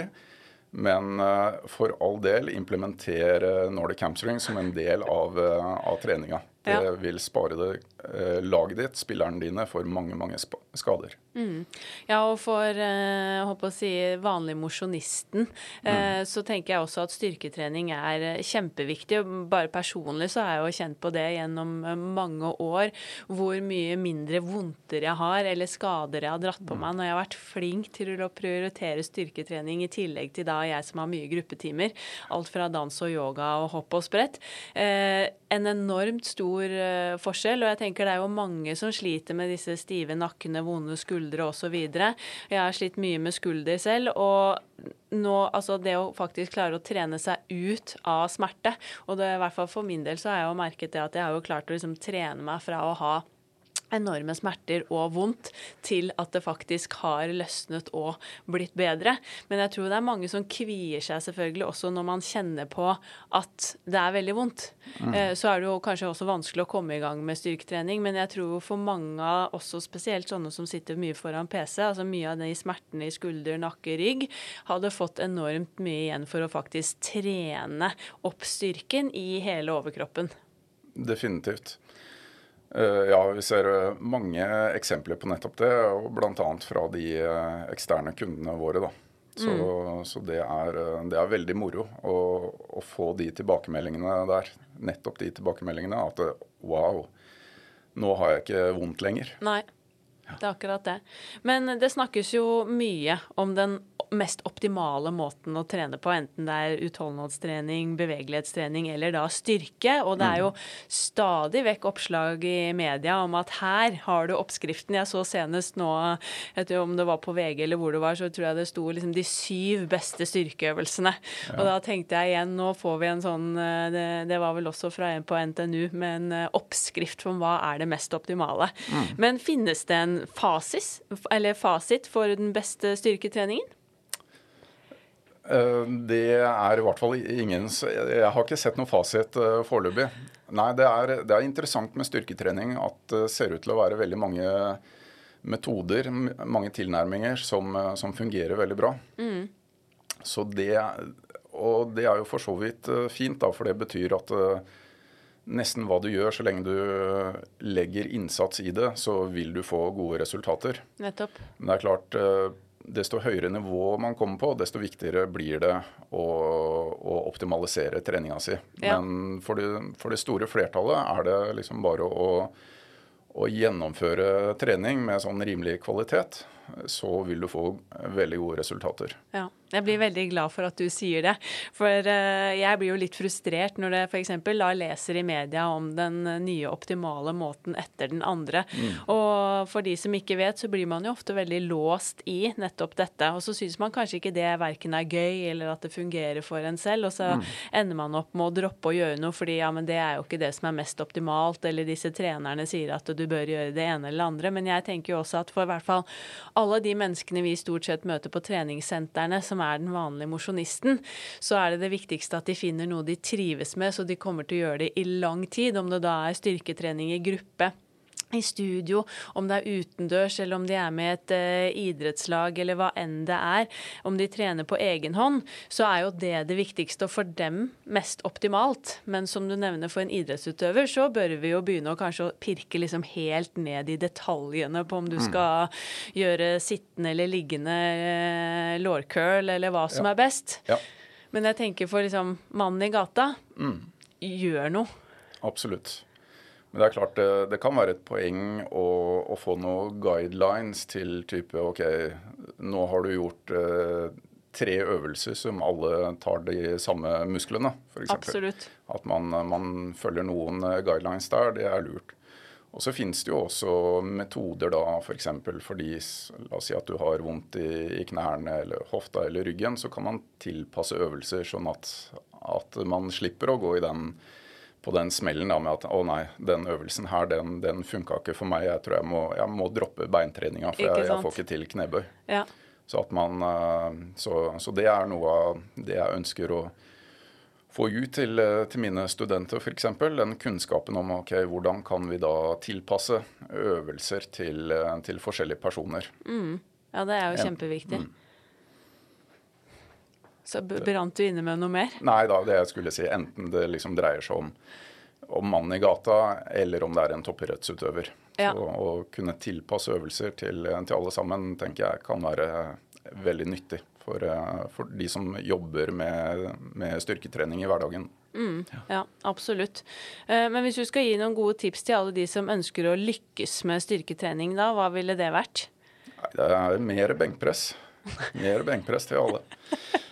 Men uh, for all del, implementere Nordic Hamstring som en del av, av treninga. Det ja. vil spare det, eh, laget ditt, spillerne dine, for mange mange skader. Mm. Ja, og for eh, å si, vanlig mosjonisten eh, mm. så tenker jeg også at styrketrening er kjempeviktig. Bare personlig så har jeg jo kjent på det gjennom mange år, hvor mye mindre vondter jeg har, eller skader jeg har dratt på mm. meg når jeg har vært flink til å prioritere styrketrening i tillegg til da jeg som har mye gruppetimer. Alt fra dans og yoga og hopp og sprett. En enormt stor uh, forskjell. Og jeg tenker det er jo mange som sliter med disse stive nakkene, vonde skuldre osv. Jeg har slitt mye med skulder selv. og nå, altså det å faktisk klare å trene seg ut av smerte, og det, i hvert fall for min del så har jeg jo merket det at jeg har jo klart å liksom trene meg fra å ha enorme smerter og vondt til at det faktisk har løsnet og blitt bedre. Men jeg tror det er mange som kvier seg selvfølgelig også når man kjenner på at det er veldig vondt. Mm. Eh, så er det jo kanskje også vanskelig å komme i gang med styrketrening, men jeg tror for mange, også spesielt sånne som sitter mye foran PC, altså mye av de smertene i skulder, nakke, rygg, hadde fått enormt mye igjen for å faktisk trene opp styrken i hele overkroppen. Definitivt. Eh, ja, vi ser eh, mange eksempler på nettopp det, og bl.a. fra de eh, eksterne kundene våre. da. Så, mm. så det, er, det, er, veldig moro å, å, få de tilbakemeldingene der. Nettopp de tilbakemeldingene. At wow, nå har jeg ikke vondt lenger. Nei, det er akkurat det. Men det snakkes jo mye om den mest optimale måten å trene på, enten det er utholdenhetstrening, bevegelighetstrening eller da styrke. Og det er jo stadig vekk oppslag i media om at her har du oppskriften. Jeg så senest nå, vet du om det var på VG eller hvor det var, så tror jeg det sto liksom de syv beste styrkeøvelsene. Ja. Og da tenkte jeg igjen, nå får vi en sånn eh, det, det var vel også fra en på NTNU, med en eh, oppskrift for hva er det mest optimale. Mm. Men finnes det en fasis, eller fasit for den beste styrketreningen? Eh, det er i hvert fall ingen Jeg har ikke sett noen fasit uh, foreløpig. Nei, det er, det er, interessant med styrketrening at det ser ut til å være veldig mange metoder, mange tilnærminger, som, eh, som fungerer veldig bra. Mm. Så det Og det er jo for så vidt fint, da, for det betyr at nesten hva du gjør, så lenge du legger innsats i det, så vil du få gode resultater. Nettopp. Men det er klart desto høyere nivå man kommer på, desto viktigere blir det å, å optimalisere treninga si. Ja. Men for det, for det, store flertallet er det liksom bare å, å gjennomføre trening med sånn rimelig kvalitet, så vil du få veldig gode resultater. Ja. Jeg blir veldig glad for at du sier det. For uh, jeg blir jo litt frustrert når det f.eks. da leser i media om den nye optimale måten etter den andre. Mm. Og for de som ikke vet, så blir man jo ofte veldig låst i nettopp dette. Og så syns man kanskje ikke det verken er gøy eller at det fungerer for en selv. Og så mm. ender man opp med å droppe å gjøre noe fordi ja, men det er jo ikke det som er mest optimalt, eller disse trenerne sier at du bør gjøre det ene eller det andre. Men jeg tenker jo også at for i hvert fall alle de menneskene vi stort sett møter på treningssentrene, som er den vanlige mosjonisten, så er det det viktigste at de finner noe de trives med, så de kommer til å gjøre det i lang tid. Om det da er styrketrening i gruppe i studio, om det er utendørs eller om de er med et uh, idrettslag eller hva enn det er, om de trener på egen hånd, så er jo det det viktigste og for dem mest optimalt. Men som du nevner for en idrettsutøver, så bør vi jo begynne å kanskje å pirke liksom helt ned i detaljene på om du mm. skal mm. gjøre sittende eller liggende uh, lårcurl eller hva som ja. er best. Ja. Men jeg tenker for liksom mannen i gata, mm. gjør noe. Absolutt. Men det er klart det, det kan være et poeng å, å, få noen guidelines til type OK, nå har du gjort eh, tre øvelser som alle tar de samme musklene, f.eks. Absolutt. At man, man, følger noen eh, guidelines der, det er lurt. Og så finnes det jo også metoder da f.eks. For fordi La oss si at du har vondt i, i, knærne eller hofta eller ryggen, så kan man tilpasse øvelser sånn at, at man slipper å gå i den på den smellen da, med at å nei, den øvelsen her, den, den funka ikke for meg. Jeg tror jeg må, jeg må droppe beintreninga, for jeg, jeg, får ikke til knebøy. Ja. Så, man, eh, så, så, det er noe av det jeg ønsker å få ut til, eh, til mine studenter, f.eks. Den kunnskapen om ok, hvordan kan vi da tilpasse øvelser til, eh, til forskjellige personer. Mm. Ja, det er jo kjempeviktig. Mm. Så brant du inne med noe mer? Nei da, det jeg skulle si. Enten det liksom dreier seg om, om mannen i gata, eller om det er en toppidrettsutøver. Ja. Så å kunne tilpasse øvelser til, til, alle sammen tenker jeg kan være veldig nyttig for, eh, for de som jobber med, med styrketrening i hverdagen. Mm, ja, absolutt. Eh, men hvis du skal gi noen gode tips til alle de som ønsker å lykkes med styrketrening, da, hva ville det vært? Det er mer benkpress. Mer benkpress til alle.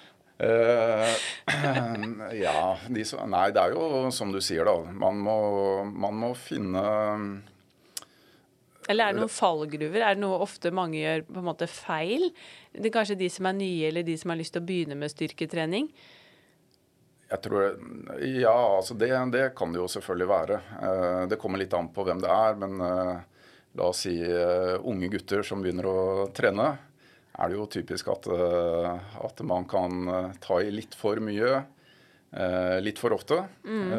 Uh, ja, de Nei, det er jo som du sier, da. Man må, man må finne Eller er det noen fallgruver? Er det noe ofte mange gjør på en måte feil? Det er kanskje de som er nye, eller de som har lyst til å begynne med styrketrening? Jeg tror, Ja, altså det, det kan det jo selvfølgelig være. Uh, det kommer litt an på hvem det er. Men uh, la oss si unge gutter som begynner å trene er det jo typisk at, eh, at man kan eh, ta i litt for mye eh, litt for ofte. Mm.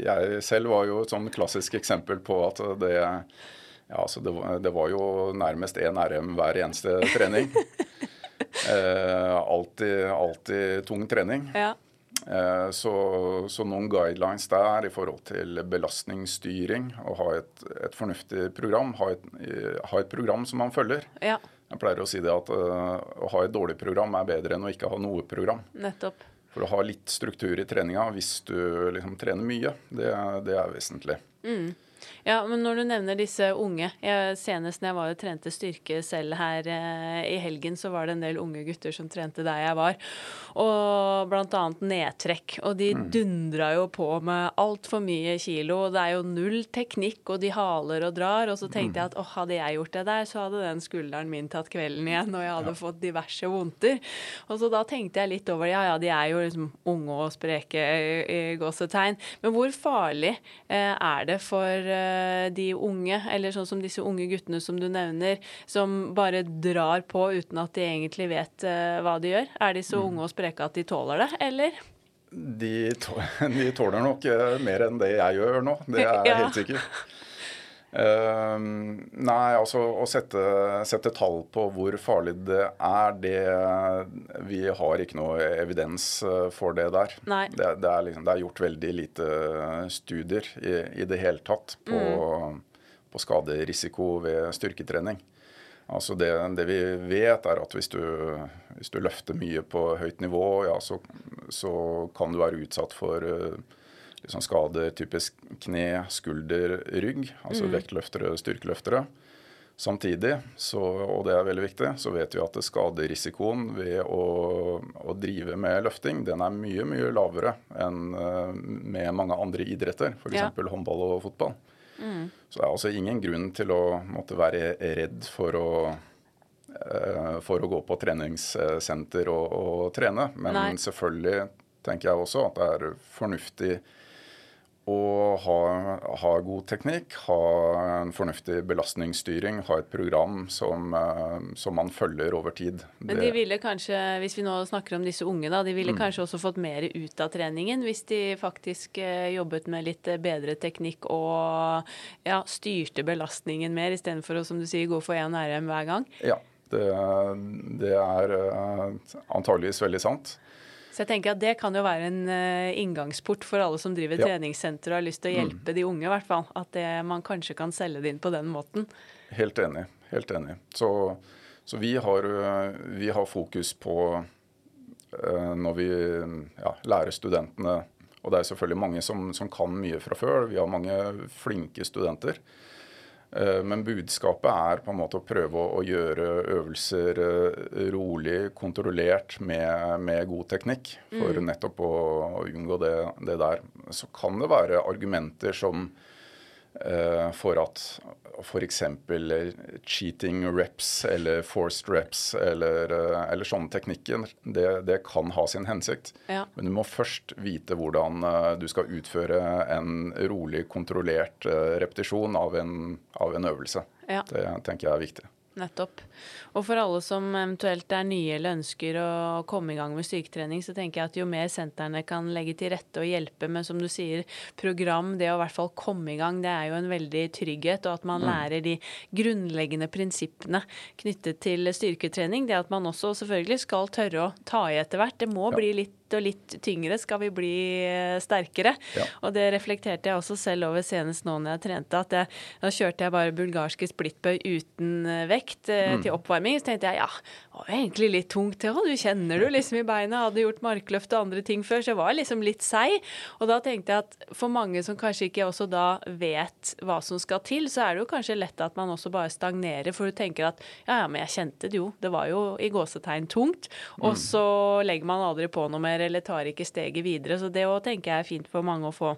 Jeg selv var jo et sånn klassisk eksempel på at det ja, altså det, det, var jo nærmest én RM hver eneste trening. eh, alltid, alltid tung trening. Ja. Eh, så, så, noen guidelines der i forhold til belastningsstyring, å ha et, et fornuftig program, ha et, ha et, program som man følger. Ja. Jeg pleier å si det at uh, å ha et dårlig program er bedre enn å ikke ha noe program. Nettopp. For å ha litt struktur i treninga hvis du liksom trener mye, det, det er vesentlig. Mm. Ja, men når du nevner disse unge jeg, Senest når jeg var og trente styrke selv her eh, i helgen, så var det en del unge gutter som trente der jeg var. Og annet nedtrekk. Og de mm. dundra jo på med altfor mye kilo. Og det er jo null teknikk, og de haler og drar. Og så tenkte mm. jeg at åh, hadde jeg gjort det der, så hadde den skulderen min tatt kvelden igjen, og jeg hadde ja. fått diverse vondter. Og så da tenkte jeg litt over det. Ja ja, de er jo liksom unge og spreke i, i gåsetegn. Men hvor farlig eh, er det for Eh, de unge, eller sånn som disse unge guttene som du nevner, som bare drar på uten at de egentlig vet uh, hva de gjør? Er de så mm. unge og spreke at de tåler det, eller? De, tåler nok uh, mer enn det jeg gjør nå, det er ja. helt sikkert. Uh, nei, altså å sette, sette, tall på hvor farlig det er, det Vi har ikke noe evidens eh, for det der. Det, det, er liksom, det, er gjort veldig lite studier i, i det hele tatt på, mm. på, skaderisiko ved styrketrening. Altså det, det, vi vet, er at hvis du, hvis du løfter mye på høyt nivå, ja, så, så kan du være utsatt for uh, liksom skader typisk kne, skulder, rygg. Altså mm. vektløftere, styrkeløftere. Samtidig, så, og det er veldig viktig, så vet vi at skaderisikoen ved å, å, drive med løfting den er mye mye lavere enn uh, med mange andre idretter, f.eks. Ja. håndball og fotball. Mm. Så det er altså ingen grunn til å måtte være redd for å, uh, for å gå på treningssenter og, og trene. Men Nei. selvfølgelig tenker jeg også at det er fornuftig og ha, ha, god teknikk, ha en fornuftig belastningsstyring, ha et program som, eh, som man følger over tid. Men de ville kanskje, hvis vi nå snakker om disse unge, da, de ville mm. kanskje også fått mer ut av treningen hvis de faktisk eh, jobbet med litt eh, bedre teknikk og ja, styrte belastningen mer, istedenfor å som du sier, gå for én RM hver gang? Ja, det, det er antageligvis veldig sant. Så jeg tenker at Det kan jo være en uh, inngangsport for alle som driver ja. treningssenter og har lyst til å mm. hjelpe mm. de unge. I hvert fall. At det, man kanskje kan selge det inn på den måten. Helt enig. Helt enig. Så, så vi, har, eh, vi, har, fokus på uh, når vi ja, lærer studentene Og det er selvfølgelig mange som, som kan mye fra før. Vi har mange flinke studenter. Eh, men budskapet er på en måte å prøve å, gjøre øvelser eh, rolig, kontrollert, med, med god teknikk. For mm. nettopp å, unngå det, det, der. Så kan det være argumenter som for at f.eks. cheating reps eller forced reps eller, uh, eller sånne teknikker, det, det, kan ha sin hensikt. Ja. Men du må først vite hvordan uh, du skal utføre en rolig, kontrollert repetisjon av en, av en øvelse. Ja. Det tenker jeg er viktig. Nettopp. Og for alle som eventuelt er nye eller ønsker å komme i gang med styrketrening, så tenker jeg at jo mer sentrene kan legge til rette og hjelpe med, som du sier, program, det å i hvert fall komme i gang, det er jo en veldig trygghet. Og at man mm. lærer de grunnleggende prinsippene knyttet til styrketrening. Det at man også selvfølgelig skal tørre å ta i etter hvert. Det må ja. bli litt og litt tyngre skal vi bli eh, sterkere. Ja. Og det reflekterte jeg også selv over senest nå når jeg trente. at jeg, Da kjørte jeg bare bulgarske splittbøy uten eh, vekt eh, mm. til oppvarming. Så tenkte jeg ja, det var egentlig litt tungt. Ja, du kjenner du liksom i beina. Hadde gjort markløft og andre ting før, så jeg var liksom litt seig. Og da tenkte jeg at for mange som kanskje ikke også da vet hva som skal til, så er det jo kanskje lett at man også bare stagnerer. For du tenker at ja, ja, men jeg kjente det jo. Det var jo i gåsetegn tungt. Og mm. så legger man aldri på noe mer eller tar ikke steget videre. Så det òg tenker jeg er fint for mange å få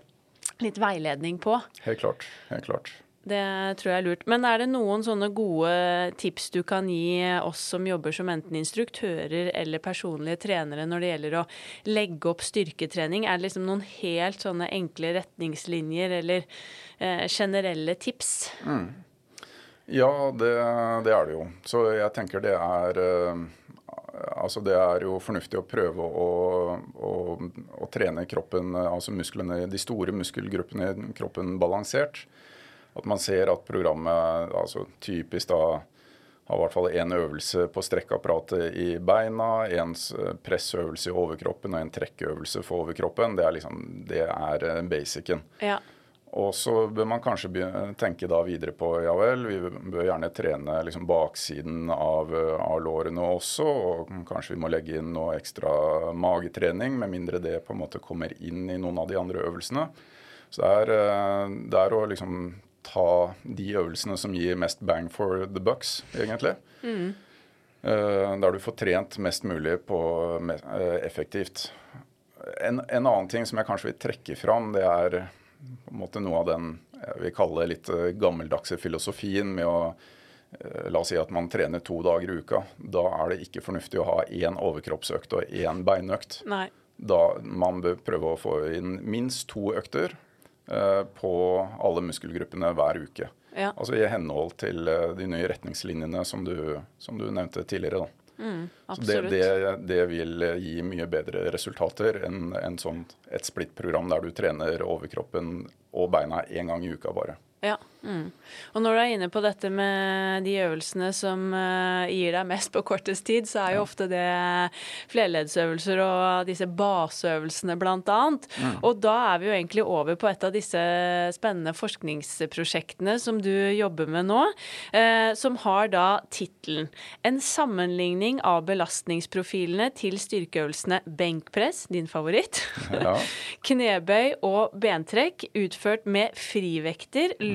litt veiledning på. Helt klart. Helt klart. Det tror jeg er lurt. Men er det noen sånne gode tips du kan gi oss som jobber som enten instruktører eller personlige trenere når det gjelder å legge opp styrketrening? Er det liksom noen helt sånne enkle retningslinjer eller eh, generelle tips? Mm. Ja, det, det, er det jo. Så jeg tenker det er eh, altså det er jo fornuftig å prøve å, å, å, trene kroppen, altså musklene, de store muskelgruppene i kroppen balansert. At man ser at programmet altså typisk da har i hvert fall én øvelse på strekkapparatet i beina, en pressøvelse i overkroppen og en trekkøvelse for overkroppen. Det er liksom, det er basicen. Ja. Og så bør man kanskje tenke da videre på ja vel, vi bør gjerne trene liksom baksiden av, av, lårene også. Og kanskje vi må legge inn noe ekstra magetrening, med mindre det på en måte kommer inn i noen av de andre øvelsene. Så det er, eh, det er å liksom ta de øvelsene som gir mest bang for the bucks, egentlig. Mm. Der du får trent mest mulig på effektivt. En, en annen ting som jeg kanskje vil trekke fram, det er på en måte noe av den jeg vil kalle litt eh, gammeldagse filosofien med å eh, La oss si at man trener to dager i uka. Da er det ikke fornuftig å ha én overkroppsøkt og én beinøkt. Nei. Da man bør prøve å få inn minst to økter eh, på alle muskelgruppene hver uke. Ja. Altså i henhold til eh, de nye retningslinjene som du, som du nevnte tidligere. Mm, det, det, det, vil gi mye bedre resultater enn en sånn, et splittprogram der du trener overkroppen og beina én gang i uka bare. Ja. Mm. Og når du er inne på dette med de øvelsene som uh, gir deg mest på kortest tid, så er jo ofte det flerleddsøvelser og disse baseøvelsene bl.a. Mm. Og da er vi jo egentlig over på et av disse spennende forskningsprosjektene som du jobber med nå, uh, som har da tittelen 'En sammenligning av belastningsprofilene til styrkeøvelsene benkpress', din favoritt, ja. knebøy og bentrekk utført med frivekter, mm.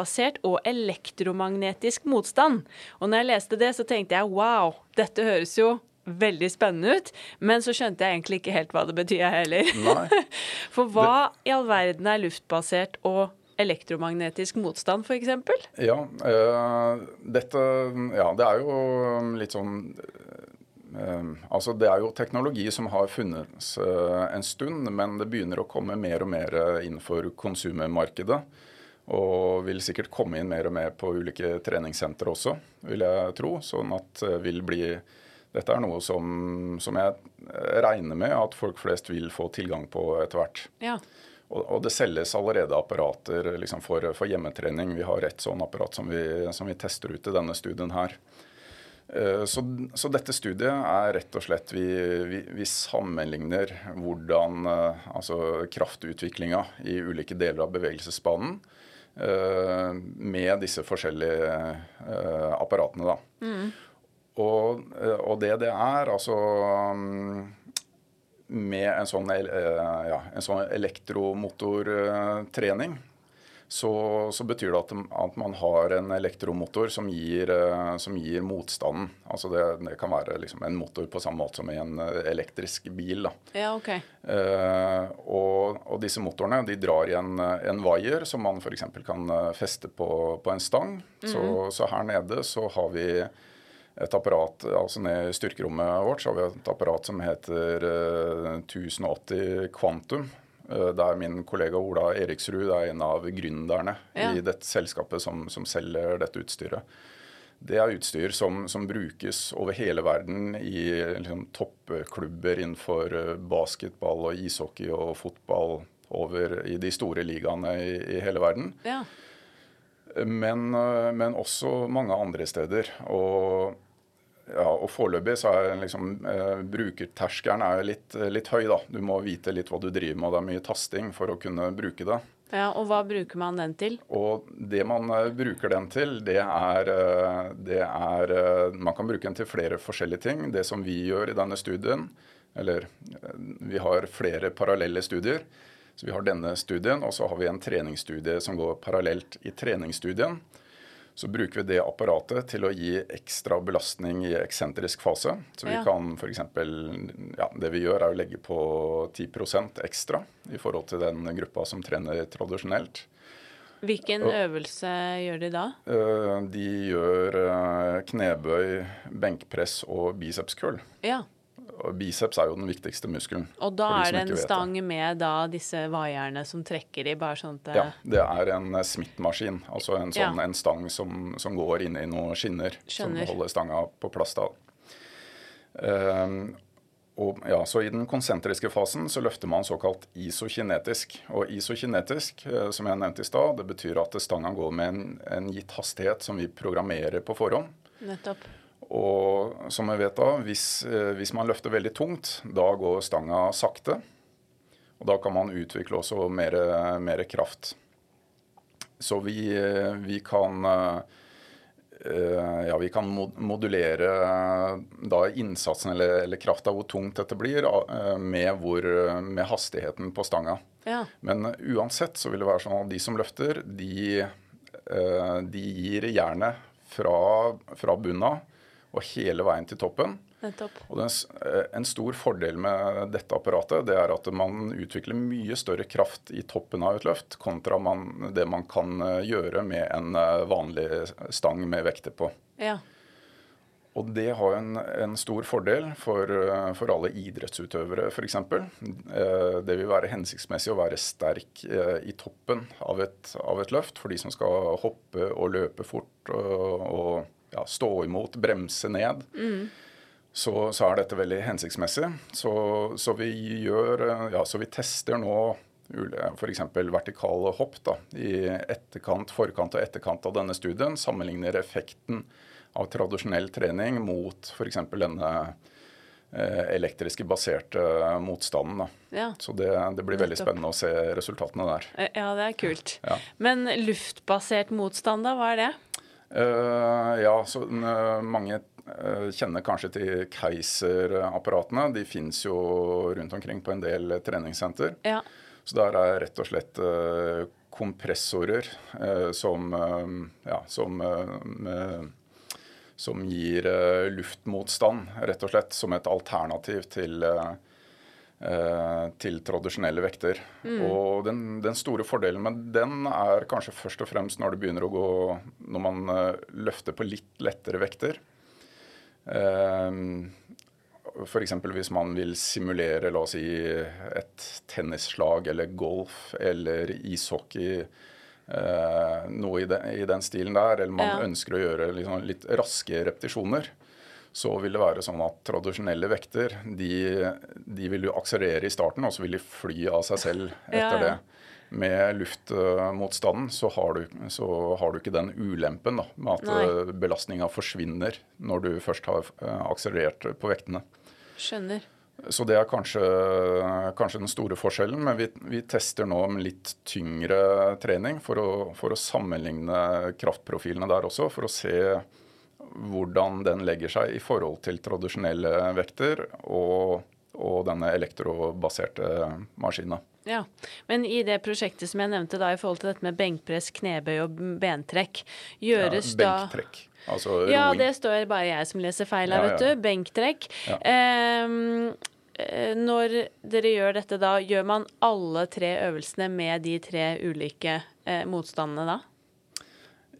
Luftbasert og elektromagnetisk motstand. Og når jeg leste det, så tenkte jeg wow, dette høres jo veldig spennende ut, men så skjønte jeg egentlig ikke helt hva det betyr, heller. For hva i all verden er luftbasert og elektromagnetisk motstand, f.eks.? Ja, øh, dette Ja, det er jo litt sånn uh, Altså, det er jo teknologi som har funnes uh, en stund, men det begynner å komme mer og mer innenfor konsumermarkedet. Og vil sikkert komme inn mer og mer på ulike treningssentre også, vil jeg tro. Sånn at vil bli Dette er noe som, som jeg regner med at folk flest vil få tilgang på etter hvert. Ja. Og, og, det selges allerede apparater liksom for, for, hjemmetrening. Vi har et sånn apparat som vi, som vi tester ut i denne studien her. Eh, så, så, dette studiet er rett og slett Vi, vi, vi sammenligner hvordan eh, altså kraftutviklinga i ulike deler av bevegelsesbanen Eh, med disse forskjellige eh, apparatene. Da. Mm. Og, eh, og, det det er, altså mm, Med en sånn, ja, en sånn elektromotortrening så, så, betyr det at, at, man har en elektromotor som gir, eh, som gir motstanden. Altså det, det kan være liksom en motor på samme måte som i en eh, elektrisk bil. Da. Ja, ok. Eh, og, og, disse motorene de drar i en, en wire som man f.eks. kan eh, feste på, på en stang. Mm. Så, så, her nede så har vi et apparat, altså ned i styrkerommet vårt så har vi et apparat som heter eh, 1080 Quantum. Eh, der min kollega Ola Eriksrud er en av gründerne ja. i dette selskapet som, som, selger dette utstyret. Det er utstyr som, som brukes over hele verden i liksom, toppklubber innenfor eh, basketball og ishockey og fotball over i de store ligaene i, i hele verden. Ja. Men, eh, men, også mange andre steder. Og ja, og Foreløpig så er liksom, eh, brukerterskelen er litt, litt, høy. da. Du må vite litt hva du driver med, og det er mye tasting for å kunne bruke det. Ja, Og hva bruker man den til? Og Det man uh, bruker den til, det er, uh, det er uh, Man kan bruke den til flere forskjellige ting. Det som vi gjør i denne studien, eller vi har flere parallelle studier. Så Vi har denne studien, og så har vi en treningsstudie som går parallelt i treningsstudien så bruker vi det apparatet til å gi ekstra belastning i eksentrisk fase. Så vi ja. kan f.eks. Ja, det vi gjør, er å legge på 10% ekstra i forhold til den gruppa som trener tradisjonelt. Hvilken øvelse gjør de da? Eh, de gjør eh, knebøy, benkpress og biceps curl. Ja. Biceps er jo den viktigste muskelen. Og da er det en stang med da disse vaierne som trekker i, bare sånn at Ja, det er en smittmaskin. Altså en, sånn, ja. en stang som, som, går i noen skinner Skjønner. som holder stanga på plass da. Um, og ja, så I den konsentriske fasen så løfter man såkalt isokinetisk. Og isokinetisk, eh, som jeg nevnte i stad, det betyr at stanga går med en, en gitt hastighet som vi programmerer på forhånd. Nettopp. Og som vi vet da, hvis, eh, hvis, man løfter veldig tungt, da går stanga sakte. Og da kan man utvikle også mer, mer kraft. så vi, vi kan ja, vi kan modulere da innsatsen eller, eller krafta, hvor tungt dette blir, med, hvor, med hastigheten på stanga. Ja. Men uansett så vil det være sånn at de som løfter, de, de gir jernet fra, fra bunna og hele veien til toppen. Og den, eh, En stor fordel med dette apparatet det er at man utvikler mye større kraft i toppen av et løft kontra man, det man kan eh, gjøre med en eh, vanlig stang med vekter på. Ja. Og det har en, en stor fordel for, for alle idrettsutøvere f.eks. Det vil være hensiktsmessig å være sterk i toppen av et, av et løft for de som skal hoppe og løpe fort og, og ja, stå imot, bremse ned. Mm så, så, er dette veldig hensiktsmessig. Så, så, vi, gjør, ja, så vi tester nå f.eks. vertikale hopp da, i etterkant, forkant og etterkant av denne studien. Sammenligner effekten av tradisjonell trening mot f.eks. denne eh, elektriske baserte motstanden. Ja. Så det, det, blir veldig spennende å se resultatene der. Ja, det er kult. Ja. Men luftbasert motstand, da, hva er det? Uh, ja, så uh, mange Eh, kjenner kanskje til Keiser-apparatene. De fins jo rundt omkring på en del treningssenter. Ja. Så der er rett og slett eh, kompressorer eh, som, ja, som, som gir luftmotstand, rett og slett, som et alternativ til til tradisjonelle vekter. Mm. Og den, den, store fordelen med den er kanskje først og fremst når det begynner å gå Når man løfter på litt lettere vekter. Ehm, F.eks. hvis man vil simulere la oss si, et tennisslag eller golf eller ishockey. Eh, noe i, den, i, den stilen der, eller man ja. ønsker å gjøre liksom, litt raske repetisjoner, så vil det være sånn at tradisjonelle vekter de, de vil jo akselerere i starten, og så vil de fly av seg selv etter ja. det med luftmotstanden så har, du, så har du ikke den ulempen da, med at eh, belastninga forsvinner når du først har eh, akselerert på vektene. Skjønner. Så det er kanskje, kanskje den store forskjellen. Men vi, vi, tester nå med litt tyngre trening for å, for å sammenligne kraftprofilene der også. For å se hvordan den legger seg i forhold til tradisjonelle vekter og, og denne elektrobaserte maskinen. Ja, Men i det prosjektet som jeg nevnte da, i forhold til dette med benkpress, knebøy og bentrekk, gjøres ja, benktrekk. Altså roing. Ja, det står bare jeg som leser feil her, ja, vet du. Benktrekk. Um, når dere gjør dette da, gjør man alle tre øvelsene med de tre ulike eh, motstandene da?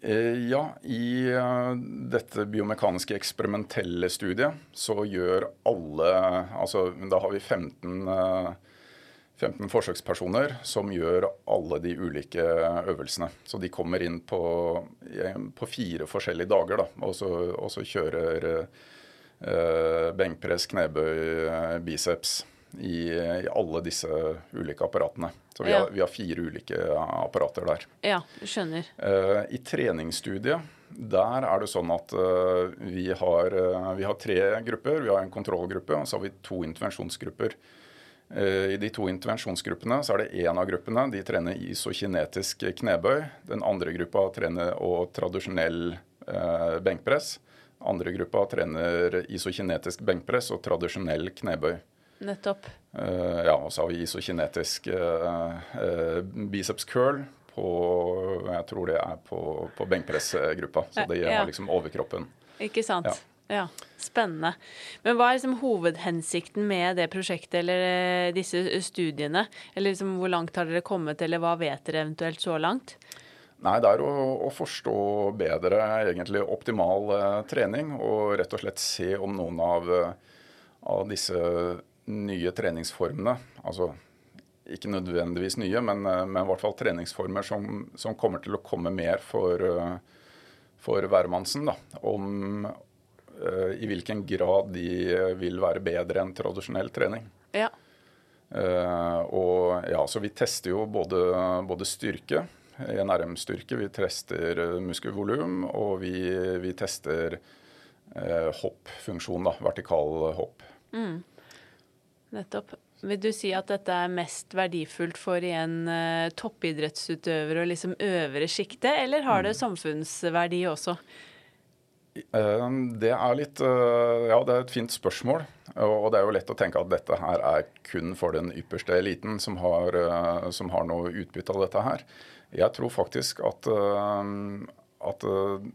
Eh, ja, i uh, dette biomekaniske eksperimentelle studiet så gjør alle Altså da har vi 15 uh, 15 forsøkspersoner som gjør alle de ulike øvelsene. Så de kommer inn på, på fire forskjellige dager da, og, så, og så kjører eh, benkpress, knebøy, biceps i, i, alle disse ulike apparatene. Så vi, ja. har, vi, har, fire ulike apparater der. Ja, skjønner. Eh, I treningsstudiet der er det sånn at uh, vi, har, uh, vi har tre grupper. Vi har en kontrollgruppe og så har vi to intervensjonsgrupper. Eh, I de to intervensjonsgruppene så er det én av gruppene de trener isokinetisk knebøy. Den andre gruppa trener og tradisjonell eh, benkpress. Andre gruppa trener isokinetisk benkpress og tradisjonell knebøy. Nettopp. Uh, ja, og så har vi isokinetisk uh, eh, biceps curl på Jeg tror det er på, på benkpressgruppa. Så det ja. har liksom overkroppen. Ikke sant. Ja. Ja, Spennende. Men hva er liksom hovedhensikten med det prosjektet eller eh, disse studiene? Eller liksom hvor langt har dere kommet, eller hva vet dere eventuelt så langt? Nei, Det er å, å forstå bedre egentlig optimal uh, trening, og rett og slett se om noen av, av disse nye treningsformene altså ikke nødvendigvis nye, men, uh, men i hvert fall treningsformer som, som, kommer til å komme mer for, for hvermannsen. Da, om, uh, i hvilken grad de eh, vil være bedre enn tradisjonell trening. Ja. Uh, og ja, så Vi tester jo både, både styrke, NRM-styrke, vi tester muskelvolum, og vi, vi tester uh, hoppfunksjon, da, vertikal hopp. Mm. Nettopp. Vil du si at dette er mest verdifullt for en uh, toppidrettsutøver og liksom øvre sjiktet, eller har det mm. samfunnsverdi også? Uh, det er litt uh, Ja, det er et fint spørsmål. Og det er jo lett å tenke at dette her er kun for den ypperste eliten som har, som har noe utbytte av dette her. Jeg tror faktisk at, at eh,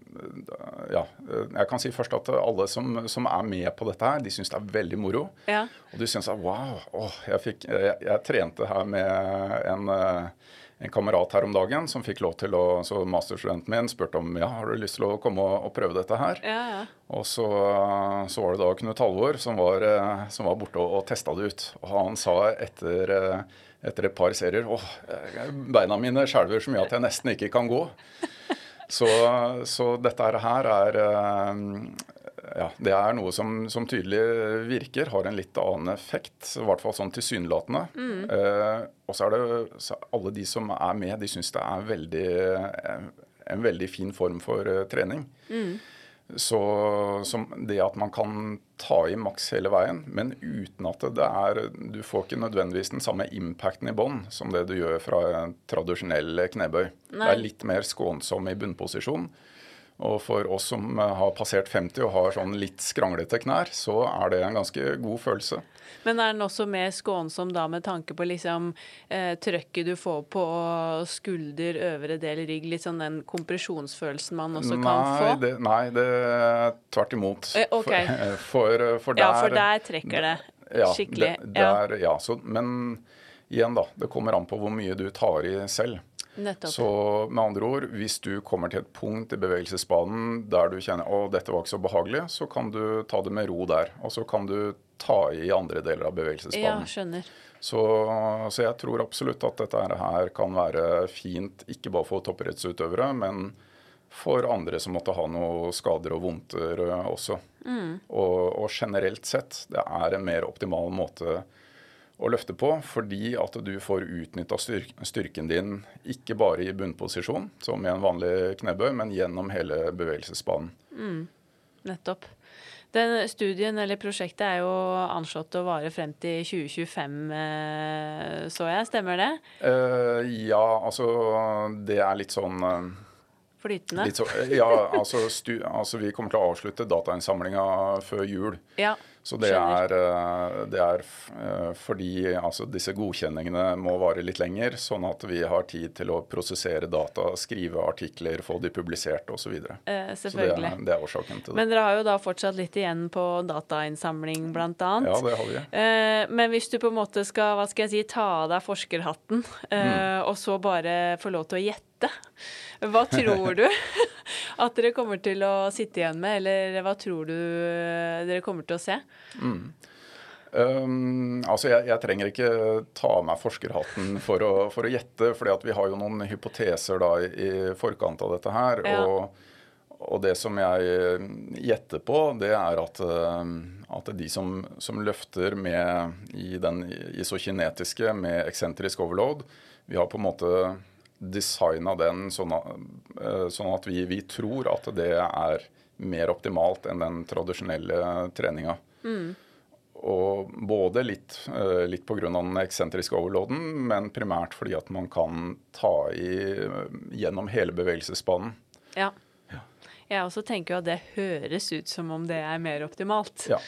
Ja, jeg kan si først at alle som, som er med på dette her, de syns det er veldig moro. Ja. Og de syns at wow, åh, jeg, fikk, jeg, jeg, trente her med en, eh, en, kamerat her om dagen som fikk lov til å Så masterstudenten min spurte om ja, har du lyst til å komme og, og prøve dette her. Ja, ja. Og så, så, var det da Knut Halvor som var, eh, som var borte og, og testa det ut. Og han sa etter etter et par serier åh, beina mine skjelver så mye at jeg nesten ikke kan gå. Så, så dette her er eh, ja, det er noe som, som, tydelig virker, har en litt annen effekt. I hvert fall sånn tilsynelatende. Mm. Eh, og så er det så alle de som er med, de syns det er veldig, en veldig fin form for uh, trening. Mm. Så det at man kan ta i maks hele veien, men uten at det er Du får ikke nødvendigvis den samme impacten i bånn som det du gjør fra tradisjonell knebøy. Nei. Det er litt mer skånsom i bunnposisjon. Og for oss som har passert 50 og har sånn litt skranglete knær, så er det en ganske god følelse. Men er den også mer skånsom da med tanke på liksom eh, trøkket du får på skulder, øvre del rygg, litt sånn den kompresjonsfølelsen man også nei, kan få? Det, nei, det er tvert imot. Eh, okay. for, for, for, der, Ja, for der trekker det ja, skikkelig. Det, der, ja. Så, men igjen, da. Det kommer an på hvor mye du tar i selv. Nettopp. Så med andre ord, hvis du kommer til et punkt i bevegelsesbanen der du kjenner å, dette var ikke så behagelig, så kan du ta det med ro der. Og så kan du ta i andre deler av bevegelsesbanen. Ja, skjønner. Så, så jeg tror absolutt at dette her kan være fint, ikke bare for toppidrettsutøvere, men for andre som måtte ha noe skader og vondter også. Mm. Og, og generelt sett, det er en mer optimal måte å løfte på, fordi at du får utnytta styrken din ikke bare i bunnposisjon, som i en vanlig knebøy, men gjennom hele bevegelsesbanen. Mm, nettopp. Den studien eller prosjektet er jo anslått å vare frem til 2025, eh, så jeg. Stemmer det? Uh, ja, altså det er litt sånn uh, Flytende? Litt så, ja, altså, stu, altså, vi kommer til å avslutte datainnsamlinga før jul. Ja. Så det er, eh, det er, eh, fordi altså, disse godkjenningene må vare litt lenger, sånn at vi har tid til å prosessere data, skrive artikler, få de publisert osv. Eh, så det er, det er årsaken til det. Men dere har jo da fortsatt litt igjen på datainnsamling, bl.a. Ja, det har vi. Eh, men hvis du på en måte skal hva skal jeg si, ta av deg forskerhatten, eh, mm. og så bare få lov til å gjette, hva tror du at dere kommer til å sitte igjen med, eller hva tror du dere kommer til å se? Mm. Um, altså jeg, jeg, trenger ikke ta av meg forskerhatten for å, for å gjette, for vi har jo noen hypoteser da i, forkant av dette her. Ja. Og, og, det som jeg gjetter på, det er at, at de som, som, løfter med i den isokinetiske med eksentrisk overload, vi har på en måte designa den sånn at, eh, sånn at vi, vi, tror at det er mer optimalt enn den tradisjonelle treninga. Mm. Og både litt, eh, litt pga. den eksentriske overloaden, men primært fordi at man kan ta i gjennom hele bevegelsesbanen. Ja. ja. Jeg også tenker jo at det høres ut som om det er mer optimalt. Ja.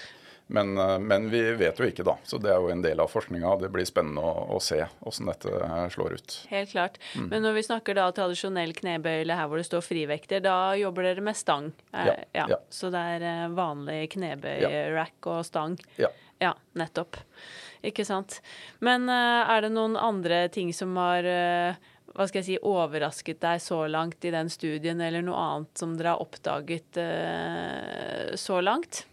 Men, eh, men, vi vet jo ikke, da. Så det er jo en del av forskninga. Det blir spennende å, å se hvordan dette slår ut. Helt klart. Mm. Men når vi snakker da tradisjonell knebøyle her hvor det står frivekter, da jobber dere med stang? Ja. ja. ja. Så det er eh, vanlig knebøy, ja. rack og stang? Ja. Ja, nettopp. Ikke sant. Men uh, er det noen andre ting som har uh, hva skal jeg si, overrasket deg så langt i den studien, eller noe annet som dere har oppdaget uh, så langt?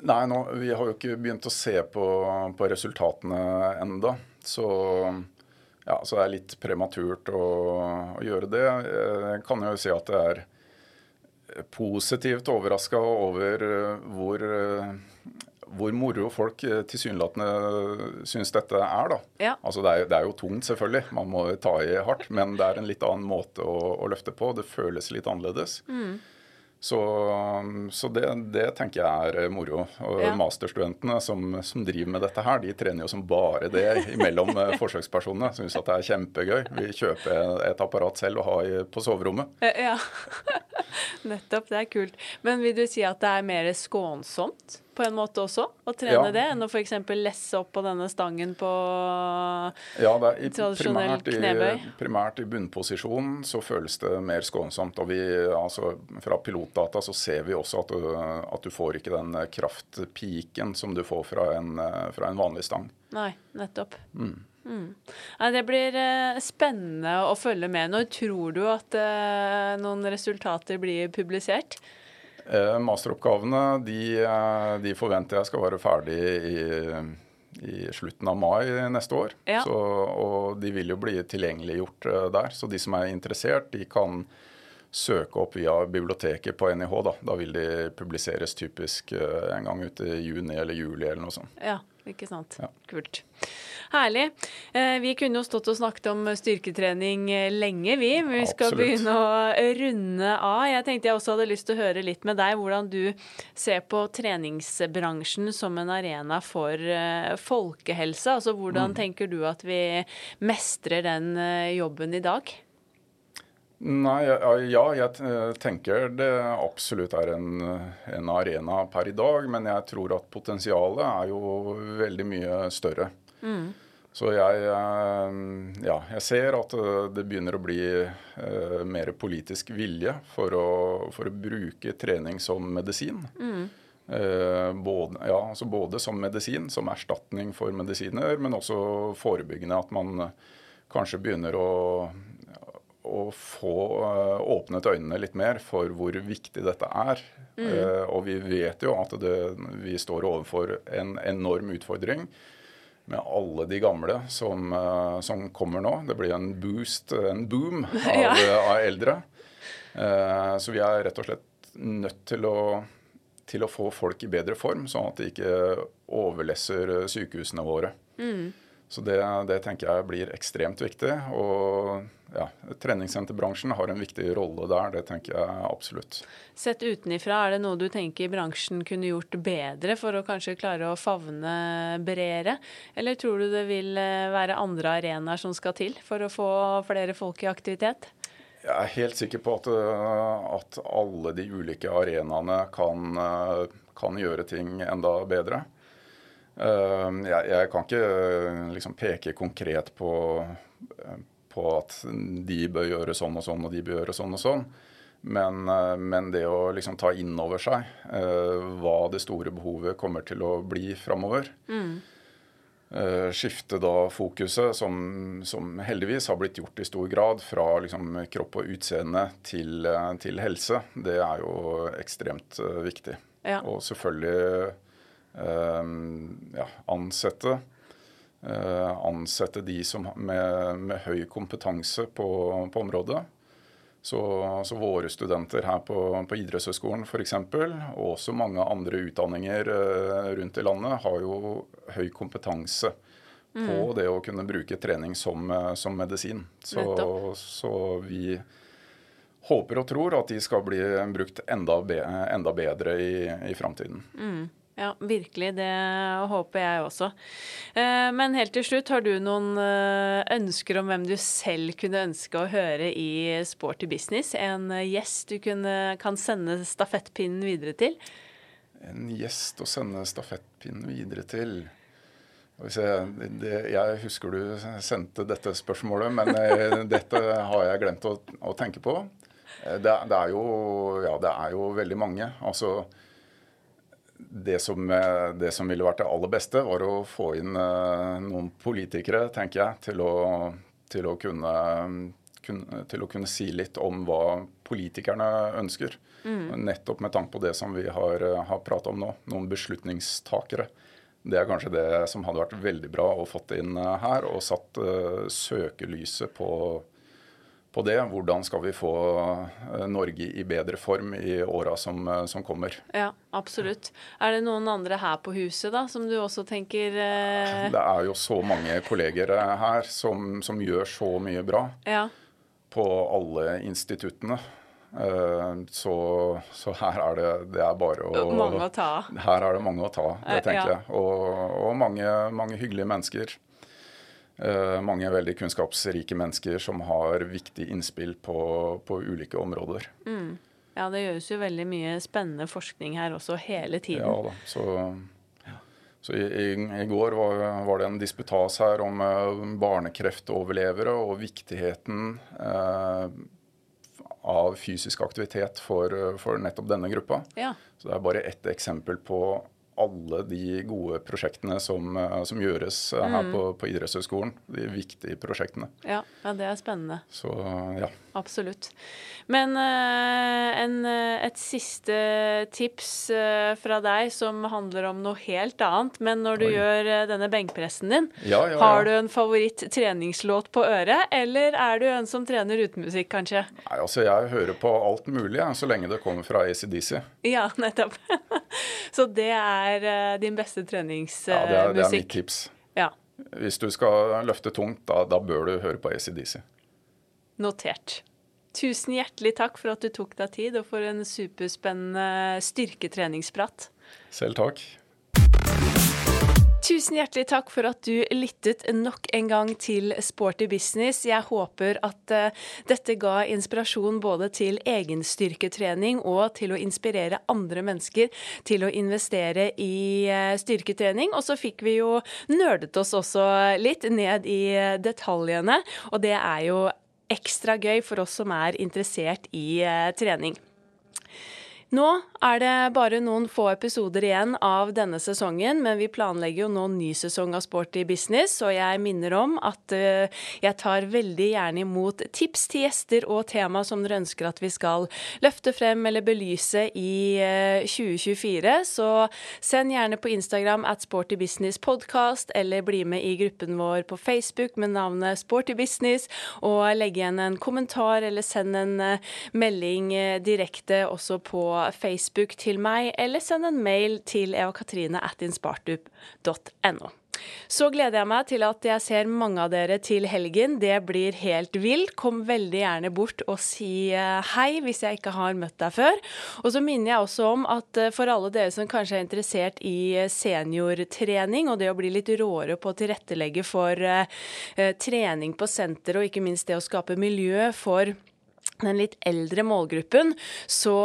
Nei, nå, vi har jo ikke begynt å se på, på resultatene enda. Så, ja, så det er litt prematurt å, å, gjøre det. Jeg kan jo si at det er positivt overraska over hvor, hvor moro folk tilsynelatende syns dette er. da. Ja. Altså det er, det er, jo tungt, selvfølgelig. Man må ta i hardt. Men det er en litt annen måte å, å løfte på. Det føles litt annerledes. Mm. Så, så det, det, tenker jeg er moro. Og ja. masterstudentene som, som, driver med dette her, de trener jo som bare det mellom eh, forsøkspersonene. Syns at det er kjempegøy. Vi kjøper et apparat selv og har på soverommet. Ja, nettopp. Det er kult. Men vil du si at det er mer skånsomt? På en måte også, å trene ja. det, enn å f.eks. lesse opp på denne stangen på ja, i, tradisjonell primært knebøy? I, primært i bunnposisjon så føles det mer skånsomt. og vi, altså Fra pilotdata så ser vi også at du, at du får ikke den kraftpiken som du får fra en, fra en vanlig stang. Nei, nettopp. Mm. Mm. Det blir uh, spennende å følge med. Når tror du at noen resultater blir publisert? Eh, masteroppgavene de, eh, de, forventer jeg skal være ferdig i, i slutten av mai neste år. Ja. Så, og de vil jo bli tilgjengeliggjort eh, der. Så de som er interessert, de kan søke opp via biblioteket på NIH. Da, da vil de publiseres typisk en gang ute i juni eller juli eller noe sånt. Ja, ikke sant. Ja. Kult. Herlig. Eh, vi kunne jo stått og snakket om styrketrening eh, lenge, vi. Men vi skal Absolutt. begynne å runde av. Jeg tenkte jeg også hadde lyst til å høre litt med deg hvordan du ser på treningsbransjen som en arena for eh, folkehelse. Altså hvordan mm. tenker du at vi mestrer den jobben i dag? Nei, ja, jeg tenker det absolutt er en, en, arena per i dag. Men jeg tror at potensialet er jo veldig mye større. Mm. Så jeg, eh, ja, jeg ser at eh, det begynner å bli eh, mer politisk vilje for å, for å, bruke trening som medisin. Mm. Eh, både, ja, altså både, som medisin, som erstatning for medisiner, men også forebyggende. At man kanskje begynner å, å få åpnet øynene litt mer for hvor viktig dette er. Mm. Eh, og vi vet jo at det, vi står overfor en enorm utfordring med alle de gamle som, uh, som, kommer nå. Det blir en boost, en boom, av, ja. av eldre. Uh, så vi er rett og slett nødt til å, til å, få folk i bedre form, sånn at de ikke overlesser sykehusene våre. Mm. Så det, det, tenker jeg blir ekstremt viktig. Og ja, treningssenterbransjen har en viktig rolle der, det tenker jeg absolutt. Sett utenifra, er det noe du tenker bransjen kunne gjort bedre for å kanskje klare å favne bredere? Eller tror du det vil eh, være andre arenaer som skal til for å få flere folk i aktivitet? Jeg er helt sikker på at, eh, at alle de ulike arenaene kan, eh, kan gjøre ting enda bedre. Jeg, jeg kan ikke liksom peke konkret på, på, at de bør gjøre sånn og sånn, og de bør gjøre sånn og sånn. Men, eh, men det å liksom ta inn over seg hva det store behovet kommer til å bli framover. Mm. skifte da fokuset, som, som, heldigvis har blitt gjort i stor grad, fra liksom kropp og utseende til, til helse, det er jo ekstremt viktig. Ja. Og selvfølgelig Ehm, ja, ansette. Eh, ansette de som med, med høy kompetanse på, på området. Så, så, våre studenter her på, på idrettshøyskolen f.eks., og også mange andre utdanninger eh, rundt i landet, har jo høy kompetanse mm. på det å kunne bruke trening som, eh, som medisin. Så, så, vi håper og tror at de skal bli brukt enda, be, enda bedre i, i framtiden. Mm. Ja, virkelig. Det håper jeg også. Eh, men helt til slutt, har du noen eh, ønsker om hvem du selv kunne ønske å høre i Sporty business? En gjest du kunne, kan sende stafettpinnen videre til? En gjest å sende stafettpinnen videre til jeg, det, jeg husker du sendte dette spørsmålet, men eh, dette har jeg glemt å, å tenke på. Det, det, er jo, ja, det er jo veldig mange. Altså, det som, eh, det som, ville vært det aller beste, var å få inn uh, noen politikere, tenker jeg, til å, til å kunne, kunne, til å kunne si litt om hva politikerne ønsker. Mm. Nettopp med tanke på det som vi har, eh, har prata om nå. Noen beslutningstakere. Det er kanskje det som hadde vært veldig bra å fått inn her, og satt uh, søkelyset på på det. Hvordan skal vi få eh, Norge i bedre form i åra som, eh, som, kommer. Ja, absolutt. Er det noen andre her på huset da, som du også tenker eh... Det er jo så mange kolleger eh, her som, som gjør så mye bra ja. på alle instituttene. Så, så, her er det, det er bare å Mange å ta av. Her er det mange å ta, det tenker ja. jeg. Og, og mange, mange hyggelige mennesker. Eh, mange veldig kunnskapsrike mennesker som har viktige innspill på, på ulike områder. Ja, det gjøres jo veldig mye spennende forskning her også hele tiden. Ja da, så, så i, i, i går var, var det en disputas her om eh, barnekreftoverlevere og viktigheten eh, av fysisk aktivitet for, for nettopp denne gruppa. Ja. Så det er bare ett eksempel på alle de gode prosjektene som, eh, som gjøres eh, Mm. her på, på idrettshøyskolen. De viktige prosjektene. Ja, ja, det er spennende. Så ja. Absolutt. Men eh, en, eh, et siste tips eh, fra deg som handler om noe helt annet. Men når du Oi. gjør denne benkpressen din, Ja, ja, ja. har du en favoritt-treningslåt på øret? Eller er du en som trener uten musikk, kanskje? Nei, altså jeg hører på alt mulig, så lenge det kommer fra ACDC. Ja, nettopp. Så det er din beste treningsmusikk? Ja, det er, det er mitt tips. Ja, Hvis du skal løfte tungt, da, da bør du høre på ACDC. Notert. Tusen hjertelig takk for at du tok deg tid, og for en superspennende styrketreningsprat. Selv takk. Tusen hjertelig takk for at du lyttet nok en gang til Sporty business. Jeg håper at eh, dette ga inspirasjon både til egenstyrketrening og til å inspirere andre mennesker til å investere i eh, styrketrening. Og så fikk vi jo nerdet oss også litt ned i eh, detaljene, og det er jo ekstra gøy for oss som er interessert i eh, trening. Nå er det bare noen få episoder igjen av denne sesongen, men vi planlegger jo nå ny sesong av Sporty business, og jeg minner om at eh, jeg tar veldig gjerne imot tips til gjester og tema som dere ønsker at vi skal løfte frem eller belyse i eh, 2024. Så send gjerne på Instagram at Sporty Business Podcast, eller bli med i gruppen vår på Facebook med navnet Sporty Business, og legg igjen en kommentar eller send en eh, melding eh, direkte også på Facebook til meg, eller send en mail til evakatrine at inspartup.no. Så gleder jeg meg til at jeg ser mange av dere til helgen. Det blir helt vilt. Kom veldig gjerne bort og si eh, hei hvis jeg ikke har møtt deg før. Og så minner jeg også om at eh, for alle dere som kanskje er interessert i eh, seniortrening, og det å bli litt råere på å tilrettelegge for trening på senter, og ikke minst det å skape miljø for den litt eldre målgruppen, så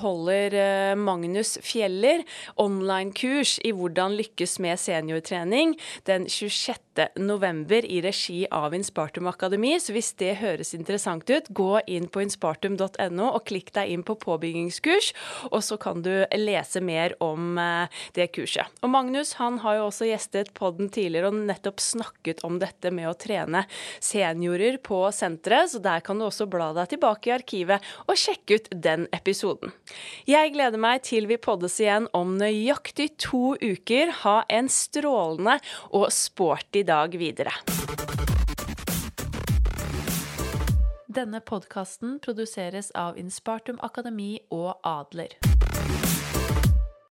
holder eh, Magnus Fjeller online-kurs i hvordan lykkes med seniortrening den 26. november i regi av Inspartum Akademi. Så hvis det høres interessant ut, gå inn på inspartum.no og klikk deg inn på påbyggingskurs, og så kan du lese mer om eh, det kurset. Og Magnus han har jo også gjestet podden tidligere og nettopp snakket om dette med å trene seniorer på senteret, så der kan du også bla deg tilbake i arkivet og sjekke ut den episoden. Jeg gleder meg til vi poddes igjen om nøyaktig to uker. Ha en strålende og sporty dag videre. Denne podkasten produseres av Inspartum Akademi og Adler.